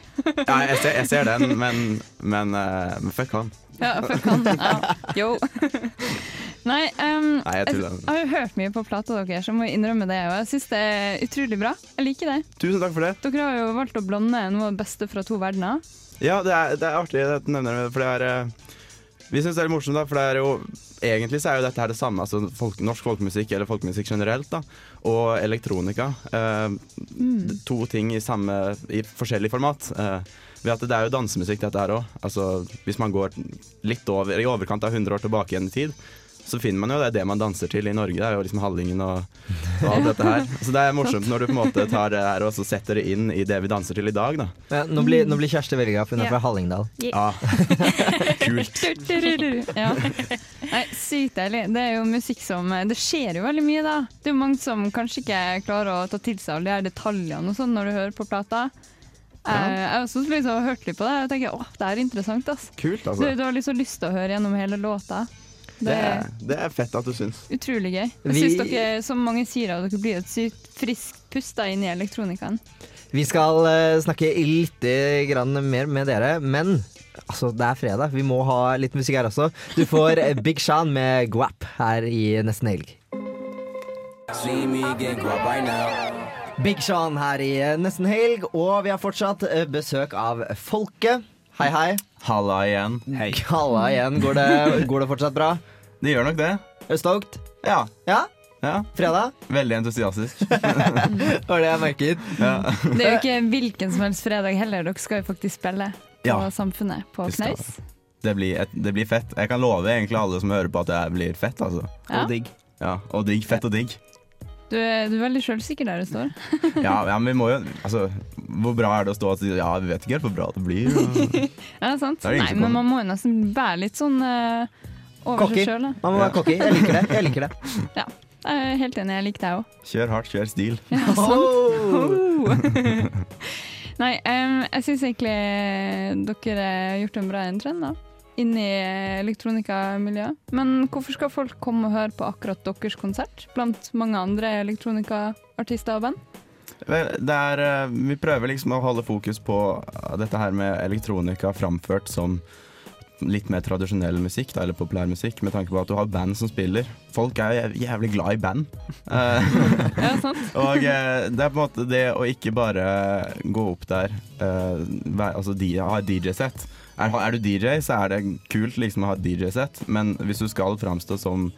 Ja, jeg ser, jeg ser den, men, men, eh, men fuck han. Ja, fuck han. Ja. Yo. Nei, um, Nei, jeg jeg, har jo hørt mye på plata deres, jeg må innrømme det. Og jeg syns det er utrolig bra. Jeg liker det. Tusen takk for det. Dere har jo valgt å blande noe av det beste fra to verdener. Ja, det er, det er artig at du nevner det, for det er eh, Vi syns det er litt morsomt, da, for det er jo Egentlig så er jo dette her det samme, altså folk, norsk folkemusikk eller folkemusikk generelt, da, og elektronika. Eh, mm. To ting i samme I forskjellig format. Eh, ved at det er jo dansemusikk, dette her òg. Altså, hvis man går litt over, i overkant av 100 år tilbake igjen i tid, så finner man jo det er det man danser til i Norge. Det er jo liksom Hallingen og, og alt dette her. Så det er morsomt når du på en måte tar det her og så setter det inn i det vi danser til i dag, da. Ja, nå, blir, nå blir Kjersti veldig glad, for hun er fra Hallingdal. Ja. Kult. Ja. Nei, sykt deilig. Det er jo musikk som Det skjer jo veldig mye, da. Det er jo mange som kanskje ikke klarer å ta til seg alle de her detaljene og sånn når du hører på plata. Jeg jeg synes liksom, liksom hørt litt på det, og jeg tenker åh, det er interessant. ass. Kult, Du, altså. du har liksom lyst til å høre gjennom hele låta. Det Det er det er fett at du syns. utrolig gøy. Jeg Vi- syns dere, som mange sier, at dere blir et sykt friskt pust da inn i elektronikaen. Vi skal uh, snakke litt grann mer med dere, men altså, det er fredag. Vi må ha litt musikk her også. Du får eh, Big Sean med Guap her i Nesten Helg. Big Sean her i eh, Nesten Helg, og vi har fortsatt eh, besøk av Folket. Hei, hei. Halla igjen. Hei. Halla igjen. Går det, går det fortsatt bra? Det gjør nok det. Er du stoked? Ja. Ja? ja. Fredag? Veldig entusiastisk. Det var det jeg merket. Ja. Det er jo ikke hvilken som helst fredag heller. Dere skal jo faktisk spille på Ja. Samfunnet på Knaus. Det blir, et, det blir fett. Jeg kan love egentlig alle som hører på at det blir fett. Altså. Ja. Og digg. Ja, og digg. Fett og digg. Du, er- du er veldig sjølsikker der du står. Ja, ja, men vi må jo Altså, hvor bra er det å stå og si ja, vi vet ikke helt hvor bra det blir? Og... Ja, sant? Det er det Nei, men man må jo nesten være litt sånn uh, over Cocky. seg sjøl. Man må være cocky. Jeg liker det. Jeg liker det. Ja, jeg er helt enig. Jeg liker deg òg. Kjør hardt, kjør stil. Ja, sant. Oh. Nei, um, jeg syns egentlig dere har gjort en bra entrend, da. Inn i elektronikamiljøet. Men hvorfor skal folk komme og høre på akkurat deres konsert, blant mange andre elektronikaartister og band? Vel, Det er, eh, vi prøver liksom å holde fokus på eh, dette her med elektronika framført som litt mer tradisjonell musikk, da, eller populærmusikk, med tanke på at du har band som spiller. Folk er jo jævlig glad i band. Eh, og eh, det er på en måte det å ikke bare gå opp der, eh, altså de, ha DJ-sett. Er, er du DJ, så er det kult liksom å ha et DJ-sett, men hvis du skal framstå som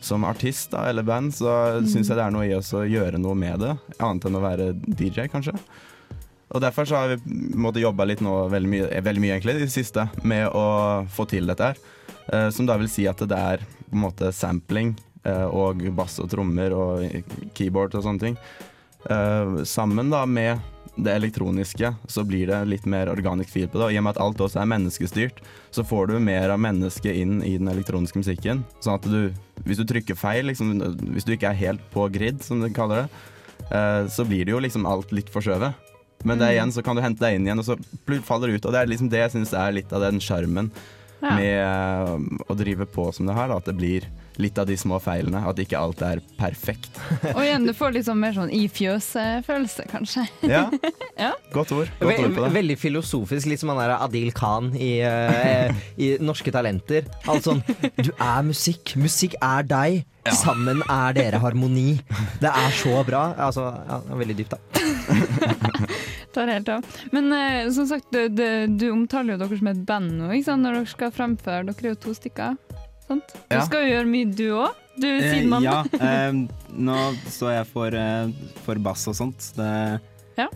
som artist da, eller band, så Mm. syns jeg det er noe i oss å gjøre noe med det, annet enn å være DJ, kanskje. Og Derfor så har vi måttet jobbe litt nå, veldig mye, eh, veldig mye egentlig, i det siste, med å få til dette her. Eh, som da vil si at det er på en måte sampling eh, og bass og trommer og keyboard og sånne ting. Eh, sammen da med det elektroniske så blir det litt mer organic feel på det. Og i og med at alt også er menneskestyrt, så får du mer av mennesket inn i den elektroniske musikken. Sånn at du, hvis du trykker feil, liksom, hvis du ikke er helt på grid, som de kaller det, eh, så blir det jo liksom alt litt forskjøvet. Men det Mm. igjen så kan du hente deg inn igjen, og så faller det ut. Og det er liksom det jeg syns er litt av den sjarmen Ja. med eh, å drive på som det her. Da, at det blir litt av de små feilene. At ikke alt er perfekt. Og igjen, du får liksom mer sånn i fjøset-følelse, kanskje. Ja, ja. godt ord. Godt ord på det. veldig filosofisk, litt som han der Adil Khan i, eh, i Norske Talenter. Alt sånn Du er musikk, musikk er deg. Sammen er dere harmoni. Det er så bra. Altså, ja, veldig dypt, da. Tar helt av. Men eh, som sagt, du, du, du omtaler jo dere som et band nå, ikke sant? når dere skal fremføre. Dere er jo to stykker. Sant? Du Ja. skal jo gjøre mye, du òg. Du er Eh, sidemann. ja, eh, nå står jeg for, eh, for bass og sånt. Det, Ja.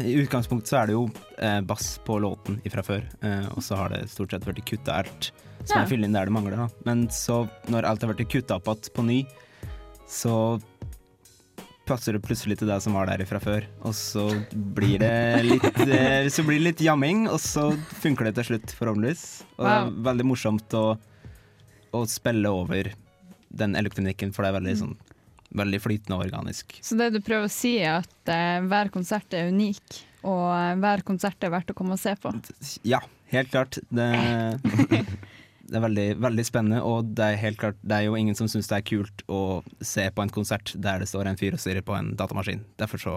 I utgangspunktet så er det jo eh, bass på låten ifra før, eh, og så har det stort sett vært kutta alt som Ja. jeg fyller inn der det mangler. Da. Men så, når alt har vært kutta opp igjen på ny, så passer det plutselig til det som var der ifra før. Og så blir det litt, eh, så blir det litt jamming, og så funker det til slutt, forhåpentligvis. Og det er veldig morsomt å, å spille over den elektronikken, for det er veldig, sånn, veldig flytende og organisk. Så det du prøver å si, er at eh, hver konsert er unik, og eh, hver konsert er verdt å komme og se på. Ja, helt klart. Det, det er veldig, veldig spennende, og det er helt klart Det er jo ingen som syns det er kult å se på en konsert der det står en fyr og stirrer på en datamaskin. Derfor så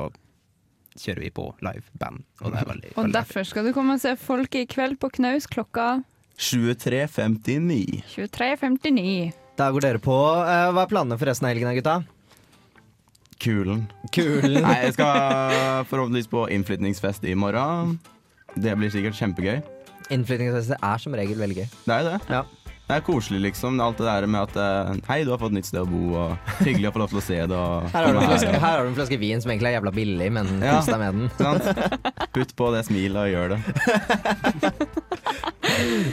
kjører vi på live band, og det veldig, Og veldig derfor skal du komme og se folk i kveld på Knaus klokka 23.59. 23.59. Da går dere på. Eh, hva er planene for resten av helgen, gutta? Kulen. Kulen. Nei, jeg skal forhåpentligvis på innflytningsfest i morgen. Det blir sikkert kjempegøy. Innflytningsfest er som regel veldig gøy. Det er jo det. Ja. Det er koselig, liksom. Alt det der med at eh, Hei, du har fått nytt sted å bo, og hyggelig å få lov til å se det. Og Her har, du en flaske, her har du en flaske vin som egentlig er jævla billig, men Ja, deg med den. sant? Putt på det smilet og gjør det.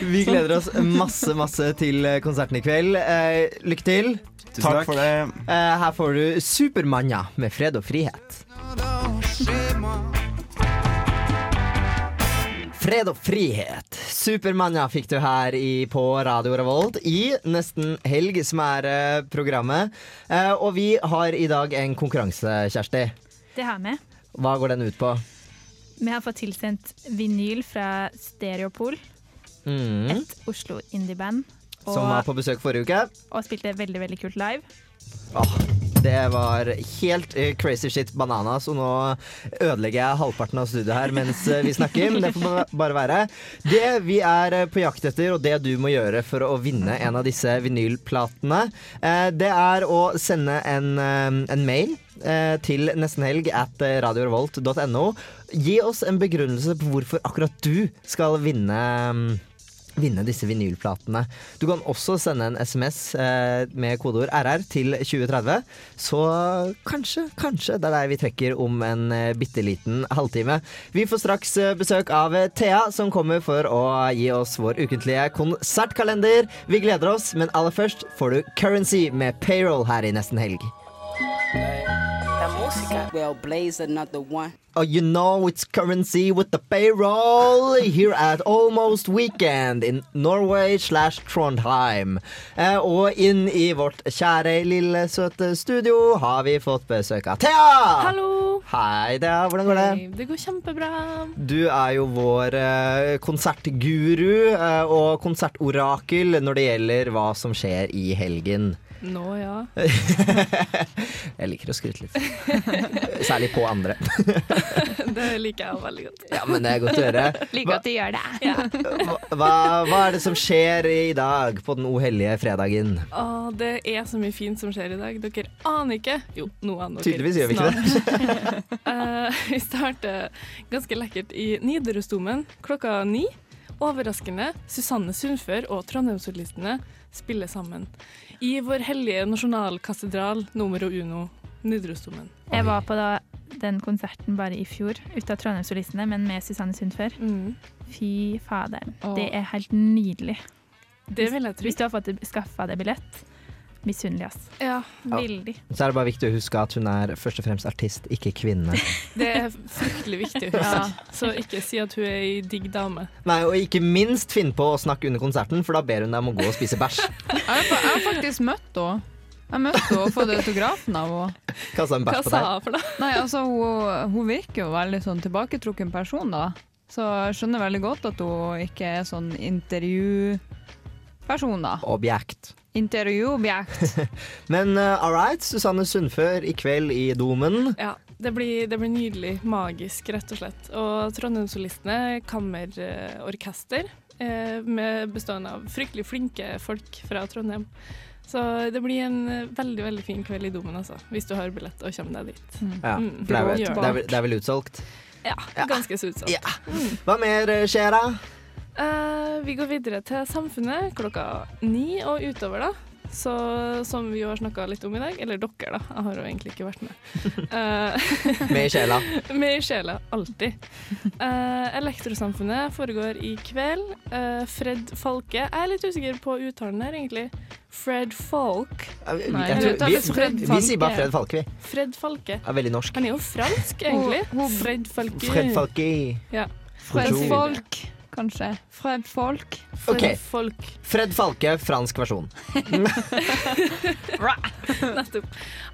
Vi gleder oss masse, masse til konserten i kveld. Eh, lykke til. Tusen Takk takk. for det. Eh, her får du Supermanna med fred og frihet. Fred og frihet. Supermanna fikk du her i, på Radio Revolt i Nesten helg, som er eh, programmet. Eh, og vi har i dag en konkurranse, Kjersti. Det har vi. Hva går den ut på? Vi har fått tilsendt vinyl fra Stereopol, Mm. et Oslo indie-band. Som var på besøk forrige uke. og spilte veldig veldig kult live. Åh, det var helt eh, crazy shit bananas, og nå ødelegger jeg halvparten av studioet her mens eh, vi snakker, men det får bare være. Det vi er eh, på jakt etter, og det du må gjøre for å vinne en av disse vinylplatene, det er å sende en, en mail til nestenhelg at radiorevolt.no. Gi oss en begrunnelse på hvorfor akkurat du skal vinne mm, vinne disse vinylplatene. Du kan også sende en SMS eh, med kodeord RR til 2030. Så kanskje, kanskje det er deg vi trekker om en eh, bitte liten halvtime. Vi får straks eh, besøk av eh, Thea, som kommer for å gi oss vår ukentlige konsertkalender. Vi gleder oss, men aller først får du Currency med Payroll her i nesten helg. La Well, Blaze another one. Oh, you know it's currency with the payroll here at Almost Weekend in Norway slash Trondheim. Eh, og inn i vårt kjære, lille, søte studio har vi fått besøk av Thea! Hallo! Hei, Thea. Hvordan går det? Hei, Det går kjempebra. Du er jo vår eh, konsertguru eh, og konsertorakel når det gjelder hva som skjer i helgen. Nå, ja. Jeg liker å skryte litt. Særlig på andre. Det liker jeg veldig godt. Ja, men det er godt å høre. Liker at du gjør det. Ja. Hva, hva er det som skjer i dag på den ohellige fredagen? Å, det er så mye fint som skjer i dag. Dere aner ikke. Jo, nå aner dere. Tydeligvis gjør vi ikke det. uh, vi starter ganske lekkert i Nidarosdomen klokka ni. Overraskende, Susanne Sundfør og Trondheimssolistene spiller sammen. I vår hellige nasjonalkatedral numero uno, Nidarosdomen. Jeg var på den konserten bare i fjor, ute av Trondheimssolistene, men med Susanne Sundfør. Fy faderen. Det er helt nydelig. Det vil jeg tro. Hvis du har fått skaffa deg billett, misunnelig, ass. Ja, veldig. Så er det bare viktig å huske at hun er først og fremst artist, ikke kvinne. Det er fryktelig viktig å huske. Så ikke si at hun er ei digg dame. Nei, Og ikke minst finn på å snakke under konserten, for da ber hun deg om å gå og spise bæsj. Jeg har, faktisk møtt henne. Jeg møtte henne og fått autografen av henne. sa hun bæsj på deg. Nei, altså, hun, hun virker jo veldig sånn tilbaketrukken person, da. Så jeg skjønner veldig godt at hun ikke er sånn intervjuperson, da. Objekt. Intervjuobjekt. Men uh, all right, Susanne Sundfør i kveld i Domen. Ja, det blir, det blir nydelig. Magisk, rett og slett. Og Trondheimssolistene, kammerorkester, eh, med bestående av fryktelig flinke folk fra Trondheim. Så det blir en eh, veldig veldig fin kveld i Domen, altså, hvis du har billett og kommer deg dit. Ja, Mm. for det er, vel, det, er, vel- det er vel utsolgt. Ja, ganske så utsolgt. Hva mer eh, skjer da? Eh, vi går videre til Samfunnet klokka ni og utover, da. Så, som vi jo har snakka litt om i dag. Eller dere, da. Jeg har jo egentlig ikke vært med. Uh, Med i sjela. med i sjela, alltid. Uh, Elektrosamfunnet foregår i kveld. Eh, Fred Falke Jeg er litt usikker på uttalen her, egentlig. Fred Falk. Jeg Nei, tror, vi, Fred vi sier bare Fred Falke, vi. Fred Falke. Er veldig norsk. Han er jo fransk, egentlig. Fred Falke. Fred Falke. Ja. Fred Bonjour. Kanskje. Fred Folk. Fred Fred Folk. Fred Falke, fransk versjon. Nettopp.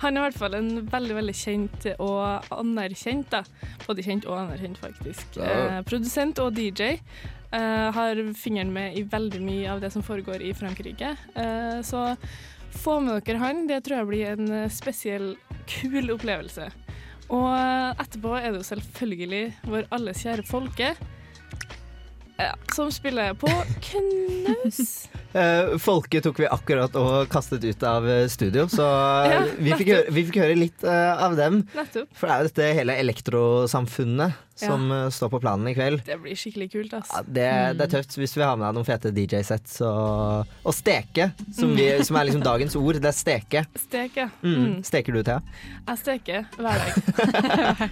Han er i hvert fall en veldig veldig kjent og anerkjent, da. både kjent og anerkjent, faktisk. Eh, produsent og DJ. Eh, har fingeren med i veldig mye av det som foregår i Frankrike. Eh, så få med dere han. Det tror jeg blir en eh, spesiell, kul opplevelse. Og eh, etterpå er det jo selvfølgelig vår alles kjære Folke. Ja, som spiller på knaus. Eh, Folke tok vi akkurat og kastet ut av eh, studio, så eh, Ja, vi, fikk høre, vi fikk høre litt av dem. Nettopp. For det er jo dette hele elektrosamfunnet som Ja. eh, står på planen i kveld. Det blir skikkelig kult, ass. Ja, det, det er tøft hvis vi har med deg noen fete DJ-sets og, og steke, som, vi, som er liksom dagens ord. Det er steke. Steke. Mm. Mm. Steker du, Thea? Jeg steker hver dag.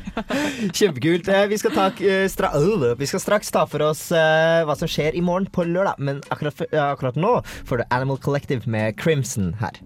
Kjempekult. Eh, Vi skal, ta, eh, øh, vi skal straks ta for oss hva som skjer i morgen på lørdag, men akkurat, akkurat nå får du Animal Collective med Crimson her.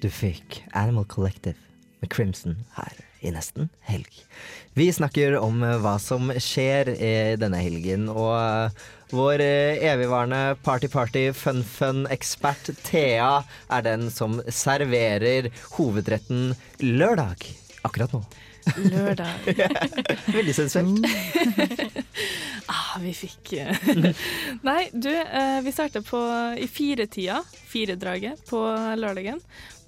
Du fikk Animal Collective med Crimson her i nesten helg. Vi snakker om eh, hva som skjer i denne helgen, og eh, vår eh, evigvarende party-party-fun-fun-ekspert Thea er den som serverer hovedretten lørdag akkurat nå. Lørdag. Veldig sensuelt. ah, vi fikk Nei, du, vi starter på i firetida, firedraget, på lørdagen.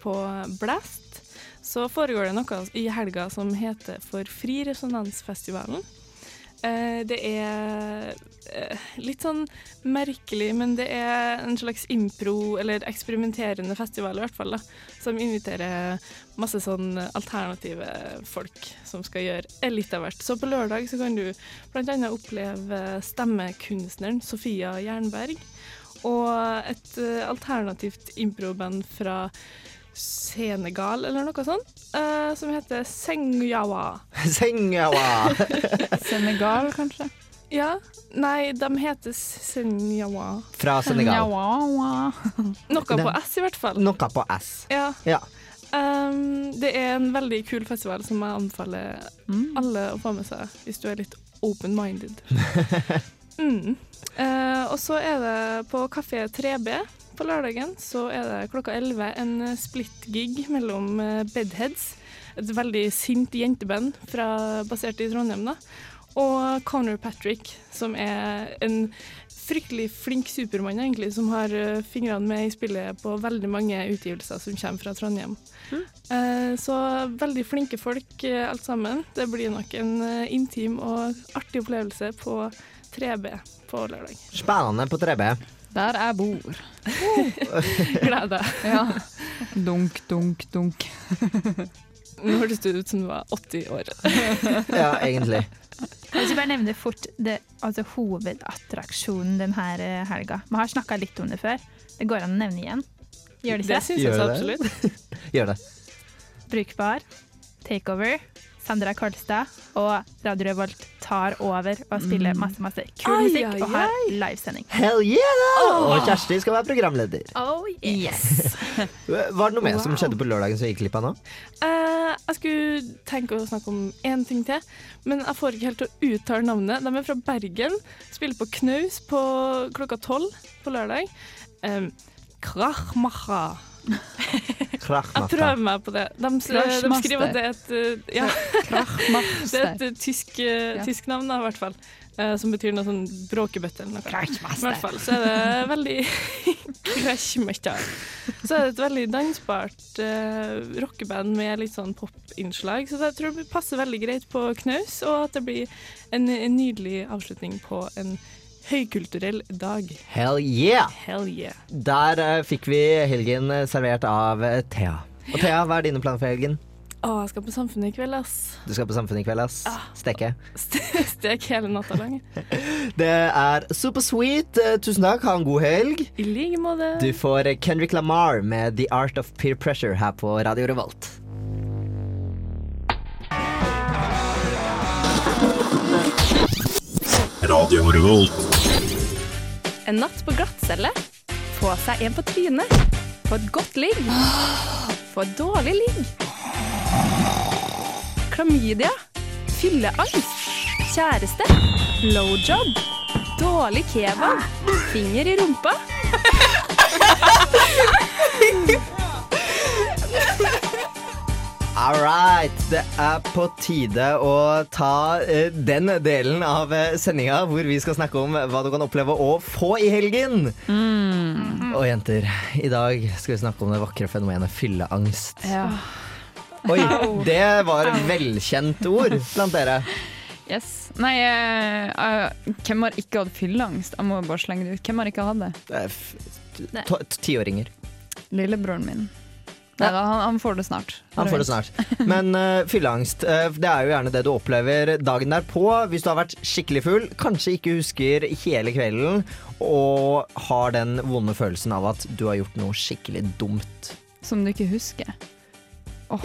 På Blast. Så foregår det noe i helga som heter for Fri Resonansfestivalen. Eh, Det er eh, litt sånn merkelig, men det er en slags impro- eller eksperimenterende festival, i hvert fall, da, som inviterer masse sånn alternative folk som skal gjøre litt av hvert. Så på lørdag så kan du bl.a. oppleve stemmekunstneren Sofia Jernberg, og et eh, alternativt improband fra Senegal, eller noe sånt, uh, som heter Sengyawa. Sengjawa! Senegal, kanskje? Ja. Nei, de heter Senyawa. Fra Senegal. Noe på S, i hvert fall. Noe på S. Ja. Ja. Um, det er en veldig kul festival som jeg anbefaler alle å få med seg, hvis du er litt open-minded. mm. uh, og så er det på Kafé 3B på lørdagen, så er det klokka 11 en split-gig mellom eh, Bedheads, et veldig sint jenteband fra, basert i Trondheim, da, og Conor Patrick, som er en fryktelig flink supermann, egentlig, som har eh, fingrene med i spillet på veldig mange utgivelser som kommer fra Trondheim. Mm. så veldig flinke folk, alt sammen. Det blir nok en intim og artig opplevelse på 3B på lørdag. Spennende på 3B. Der jeg bor. Gled deg. Ja. Dunk, dunk, dunk. Nå hørtes det ut som du var 80 år. Ja, egentlig. Jeg vil bare nevne fort det, altså hovedattraksjonen denne helga. Vi har snakka litt om det før. Det går an å nevne igjen. Gjør det Det ikke? syns jeg så absolutt. Gjør det. Brukbar, Takeover, Sandra Karlstad og Radio Revolt tar over og spiller masse masse kul Ai, musikk ai, og har livesending. Hell yeah! da! Oh. Og Kjersti skal være programleder. Oh yes. Var det noe mer som skjedde på lørdagen som gikk glipp av nå? Uh, jeg skulle tenke å snakke om én ting til, men jeg får ikke helt til å uttale navnet. De er fra Bergen, spiller på Knaus på klokka tolv på lørdag. Um, Krachmacha. Jeg prøver meg på det. De, de skriver at det er et uh, Ja, det er et uh, tysk, Ja. tysk navn, da, i hvert fall. uh, som betyr noe sånn bråkebøtte eller noe. Krachmaster. I hvert fall så er det veldig Krachmaster. Så er det et veldig dansbart uh, rockeband med litt sånn popinnslag. Så jeg tror det passer veldig greit på knaus, og at det blir en, en nydelig avslutning på en høykulturell dag. Hell yeah! Hell yeah. Der uh, fikk vi helgen eh, servert av uh, Thea. Og Thea, hva er dine planer for helgen? Å, jeg skal på Samfunnet i kveld, ass. Du skal på Samfunnet i kveld, ass. Steke. Stek hele natta lang. Det er super sweet. Eh, Tusen takk, ha en god helg. I like måte. Du får Kendrick Lamar med The Art of Peer Pressure her på Radio Revolt. Radio Revolt. En natt på glattcelle. Få seg en på trynet. Få et godt ligg. Få et dårlig ligg. Klamydia. Fylleangst. Kjæreste. Blowjob. Dårlig kebab. Finger i rumpa. All right. Det er på tide å ta eh, den delen av uh, sendinga hvor vi skal snakke om hva du kan oppleve å få i helgen. Og jenter, i dag skal vi snakke om det vakre fenomenet fylleangst. Ja. Oi, det var velkjent ord blant dere. Yes. Nei, uh, uh, hvem har ikke hatt fylleangst? Jeg må bare slenge det ut. Hvem har ikke hatt det? Er Tiåringer. Lillebroren min. Da, han, han får det snart. Han får det snart. Men uh, fylleangst, uh, det er jo gjerne det du opplever dagen derpå. Hvis du har vært skikkelig full, kanskje ikke husker hele kvelden, og har den vonde følelsen av at du har gjort noe skikkelig dumt. Som du ikke husker.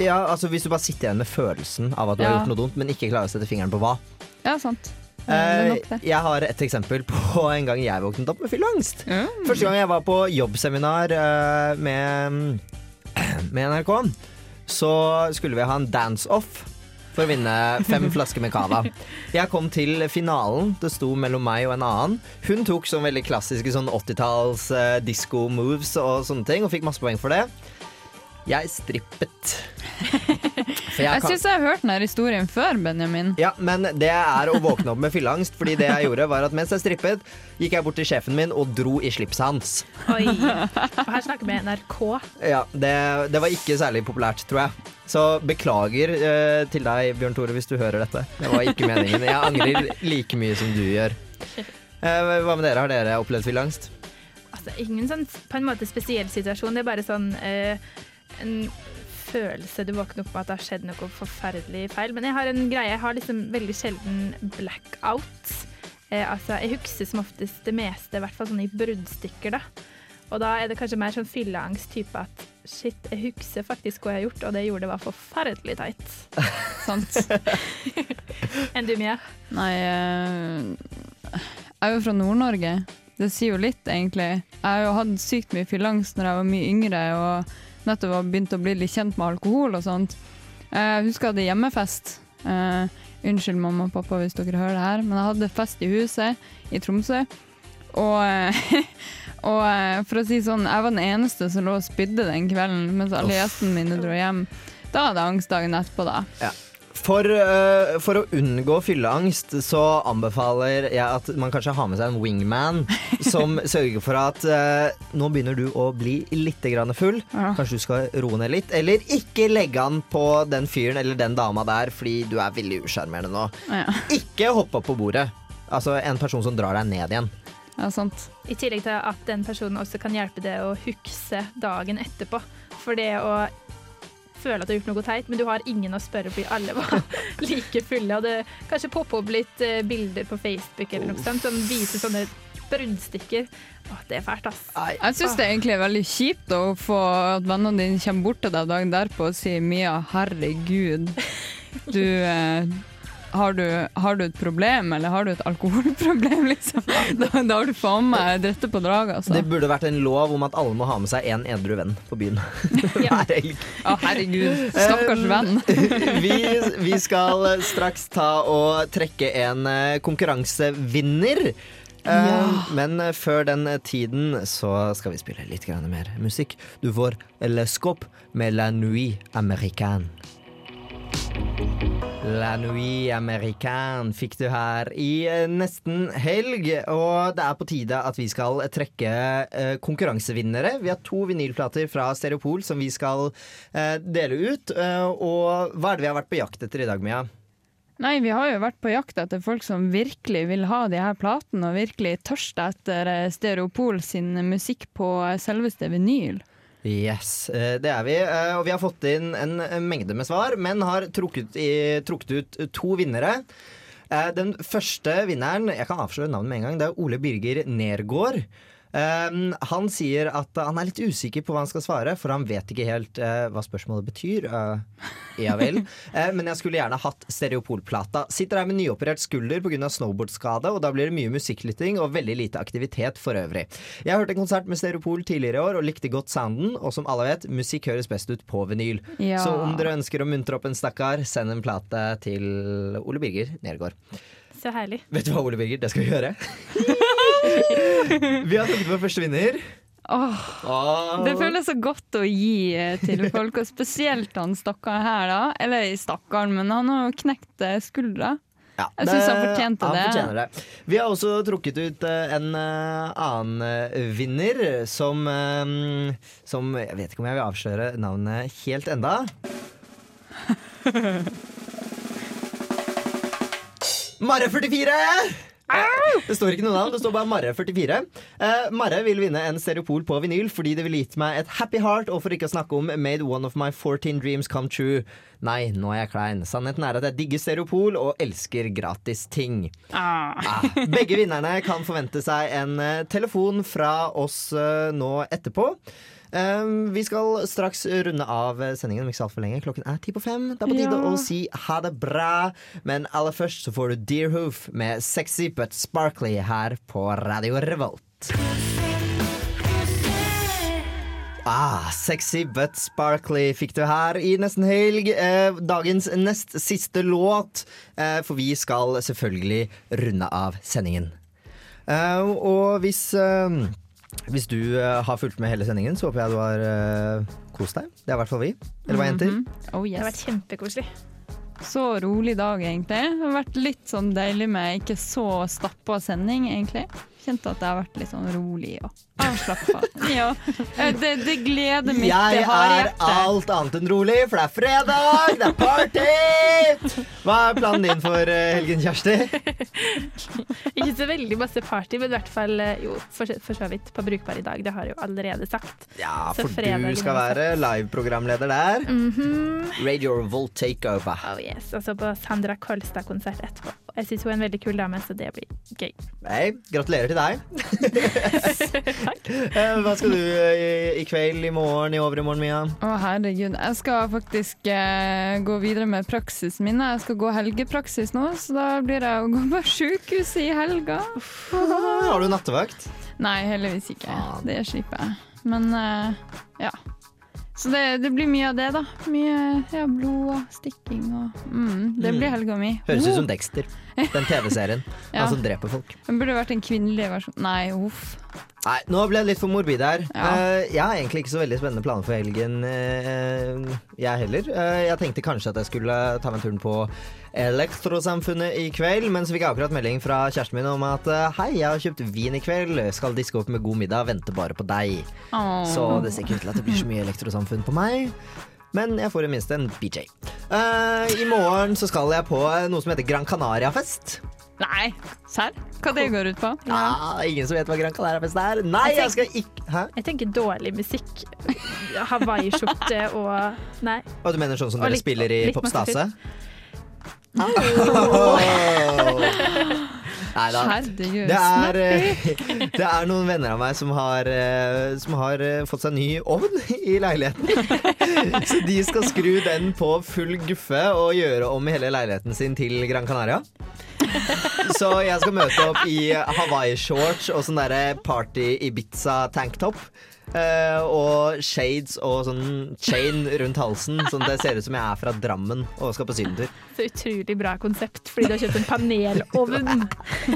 Ja, altså Hvis du bare sitter igjen med følelsen av at du har gjort noe dumt, men ikke klarer å sette fingeren på hva. Ja, sant. Eh, jeg har et eksempel på en gang jeg våknet opp med fylleangst. Første gang jeg var på jobbseminar med, med NRK, så skulle vi ha en dance-off. for å vinne fem flasker med cava. Jeg kom til finalen. Det sto mellom meg og en annen. Hun tok sånn veldig klassiske sånn 80-talls uh, disco moves og sånne ting, og fikk masse poeng for det. Jeg strippet. For Jeg kan- syns jeg har hørt denne historien før, Benjamin. ja, men det er å våkne opp med fylleangst. Fordi det jeg gjorde var at mens jeg strippet, gikk jeg bort til sjefen min og dro i slipset hans. Oi. Og her snakker vi NRK. Ja, det, det var ikke særlig populært, tror jeg. Så beklager eh, til deg, Bjørn Tore, hvis du hører dette. Det var ikke meningen. Jeg angrer like mye som du gjør. Eh, hva med dere? Har dere opplevd fylleangst? Altså, ingen sånn på en måte spesiell situasjon. Det er bare sånn eh, en følelse du våkner opp med at det har skjedd noe forferdelig feil. Men jeg har en greie. Jeg har liksom veldig sjelden blackout. Eh, altså, jeg husker som oftest det meste, i hvert fall sånn i bruddstykker, da. Og da er det kanskje mer sånn fylleangst-type at shit, jeg husker faktisk hva jeg har gjort, og det jeg gjorde var forferdelig teit. Sant. Enn du, Mia? Nei, eh, jeg er jo fra Nord-Norge. Det sier jo litt, egentlig. Jeg har jo hatt sykt mye fylleangst når jeg var mye yngre og nettopp har begynt å bli litt kjent med alkohol og sånt. Jeg husker jeg hadde hjemmefest. Uh, unnskyld mamma og pappa hvis dere hører det her, men jeg hadde fest i huset i Tromsø. Og, eh, og eh, for å si sånn, jeg var den eneste som lå og spydde den kvelden, mens alle gjestene mine dro hjem. Da hadde jeg angst dagen etterpå, da. Ja. For, uh, for å unngå fylleangst så anbefaler jeg at man kanskje har med seg en wingman som sørger for at uh, nå begynner du å bli litt grann full. Ja. Kanskje du skal roe ned litt. Eller ikke legge an på den fyren eller den dama der fordi du er veldig usjarmerende nå. Ja. Ikke hoppe opp på bordet. Altså en person som drar deg ned igjen. Ja, sant. I tillegg til at den personen også kan hjelpe deg å huske dagen etterpå. For det å føle at du har gjort noe teit, men du har ingen å spørre fordi alle var like fulle. Og det kanskje popper opp litt eh, bilder på Facebook eller noe sånt som viser sånne bruddstykker. Åh, det er fælt, ass. Jeg syns det egentlig er veldig kjipt å få at vennene dine kommer bort til deg dagen derpå og sier Mia, herregud, du eh, har du, har du et problem, eller har du et alkoholproblem, liksom? Da, da har du faen meg drette på draget, altså. Det burde vært en lov om at alle må ha med seg en edru venn på byen. Hver helg. Å, herregud. Stakkars venn. vi, vi skal straks ta og trekke en eh, konkurransevinner. Eh, Ja. Men eh, før den tiden så skal vi spille litt mer musikk. Du får Lescop med La Nuit Americaine. La Nuit Americaine fikk du her i eh, nesten helg. Og det er på tide at vi skal trekke eh, konkurransevinnere. Vi har to vinylplater fra Stereopol som vi skal eh, dele ut. Eh, og hva er det vi har vært på jakt etter i dag, Mia? Nei, vi har jo vært på jakt etter folk som virkelig vil ha de her platene, og virkelig tørster etter eh, Stereopol sin musikk på eh, selveste vinyl. Yes, eh, det er vi. Eh, Og vi har fått inn en mengde med svar, men har trukket, i, trukket ut to vinnere. Eh, Den første vinneren, jeg kan avsløre navnet med en gang, det er Ole Birger Nergård. Um, han sier at han er litt usikker på hva han skal svare, for han vet ikke helt uh, hva spørsmålet betyr. Uh, ja vel. Uh, men jeg skulle gjerne hatt stereopolplata. Sitter her med nyoperert skulder pga. snowboardskade, og da blir det mye musikklytting og veldig lite aktivitet for øvrig. Jeg har hørt en konsert med Stereopol tidligere i år og likte godt sounden, og som alle vet, musikk høres best ut på vinyl. Ja. Så om dere ønsker å muntre opp en stakkar, send en plate til Ole Birger Nergård. Så herlig. Vet du hva, Ole Birger? Det skal vi gjøre. vi har trukket vår første vinner. Åh, Åh. Det føles så godt å gi eh, til folk, og spesielt han stakkaren her, da. Eller stakkaren, men han har jo knekt eh, skuldra. Ja, Jeg syns han det- fortjente han det. fortjener det. Vi har også trukket ut eh, en annen vinner som, som Jeg vet ikke om jeg vil avsløre navnet helt enda. Marre44! Det står ikke noe navn, det står bare Marre44. Eh, Marre vil vinne en Stereopol på vinyl fordi det ville gitt meg et happy heart, og for ikke å snakke om Made one of my 14 dreams come true. Nei, nå er jeg klein. Sannheten er at jeg digger Stereopol og elsker gratis ting. Ah, begge vinnerne kan forvente seg en eh, telefon fra oss eh, nå etterpå. Um, vi skal straks runde av sendingen om ikke så altfor lenge. Klokken er ti på fem. Det er på tide Ja. å si ha det bra. Men aller først så får du Deerhoof med Sexy But Sparkly her på Radio Revolt. Ah, sexy but sparkly fikk du her i Nesten helg. Eh, dagens nest siste låt, eh, for vi skal selvfølgelig runde av sendingen. Eh, og hvis, eh, hvis du eh, har fulgt med hele sendingen, så håper jeg du har uh, kost deg. Det er i hvert fall vi. Eller hva, jenter? Oh, yes. Det har vært kjempekoselig. Så rolig dag, egentlig. Det har vært litt sånn deilig med ikke så stappa sending, egentlig. Kjente at det har vært litt sånn rolig og avslappa. ja. Eh, Det, det gleder mitt Jeg harde er hjerte. alt annet enn rolig, for det er fredag, det er party! Hva er planen din for eh, helgen, Kjersti? Ikke så veldig masse party, men i hvert fall eh, jo, for, for så vidt på Brukbar i dag. Det har jeg jo allerede sagt. Ja, for du skal er være live-programleder der. -hmm. Radio Revolt Takeover. Oh yes, Og så på Sandra Kolstad-konsert etterpå. Jeg syns hun er en veldig kul dame, så det blir gøy. Hei, gratulerer til deg. Eh, Hva skal du eh, i, i kveld, i morgen, i overmorgen, Mia? Å herregud, jeg skal faktisk eh, gå videre med praksisen min. Jeg skal gå helgepraksis nå, så da blir det å gå på sjukehuset i helga. Har du nattevakt? Nei, heldigvis ikke. Det slipper jeg. Men eh, ja. Så det, det blir mye av det, da. Mye ja, blod og stikking og mm, Det blir helga mi. Høres ut som Dexter, den TV-serien. Ja. Han som dreper folk. Det burde vært en kvinnelig versjon. Nei, uff. Nei, nå ble jeg litt for morbid her. Ja. Eh, jeg har egentlig ikke så veldig spennende planer for helgen, eh, jeg heller. Eh, jeg tenkte kanskje at jeg skulle ta meg tur på Elektrosamfunnet i kveld, men så fikk jeg akkurat melding fra kjæresten min om at eh, hei, jeg har kjøpt vin i kveld, skal diske opp med god middag, venter bare på deg. Oh. Så det ser ikke ut til at det blir så mye elektrosamfunn på meg. Men jeg får i minste en BJ. Uh, I morgen så skal jeg på noe som heter Gran Canaria-fest. Nei, serr? Hva det går ut på? Ja, ingen som vet hva Gran Canaria-fest er? Nei, jeg skal ikke Hæ? Jeg tenker dårlig musikk. Hawaiiskjorte og Nei. Og du mener sånn som Og dere litt- spiller i Popstase? Nei da. Det er, eh, det er noen venner av meg som har, eh, som har eh, fått seg ny ovn i leiligheten. Så de skal skru den på full guffe og gjøre om hele leiligheten sin til Gran Canaria. Så jeg skal møte opp i Hawaii-shorts og sånn derre party Ibiza tanktop. Eh, og shades og sånn chain rundt halsen, sånn at det ser ut som jeg er fra Drammen og skal på sydentur. Så utrolig bra konsept, fordi du har kjøpt en panelovn.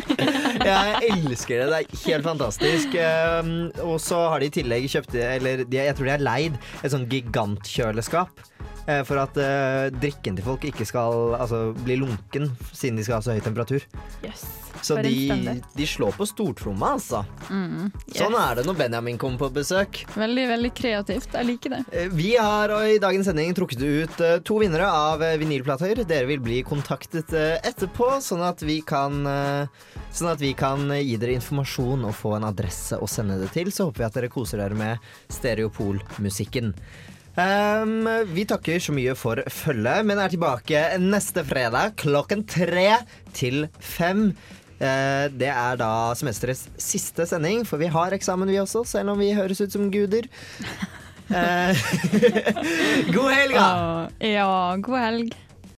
Jeg elsker det. Det er helt fantastisk. Uh, og så har de i tillegg kjøpt Eller de, jeg tror de har leid et sånn gigantkjøleskap. Eh, For at uh, drikken til folk ikke skal altså, bli lunken, siden de skal ha så høy temperatur. Yes. Så de, de slår på stortromma, altså. Mm. Sånn er det når Benjamin kommer på besøk. Veldig, veldig kreativt. Jeg liker det. Eh, Vi har i dagens sending trukket ut to vinnere av vinylplater. Dere vil bli kontaktet etterpå, sånn at vi kan Sånn at vi kan gi dere informasjon og få en adresse å sende det til. Så håper vi at dere koser dere med Stereopol-musikken. Um, vi takker så mye for følget, men er tilbake neste fredag klokken tre til fem. Uh, det er da semesterets siste sending, for vi har eksamen vi også, selv om vi høres ut som guder. Uh, God helg, da! Ja, god helg.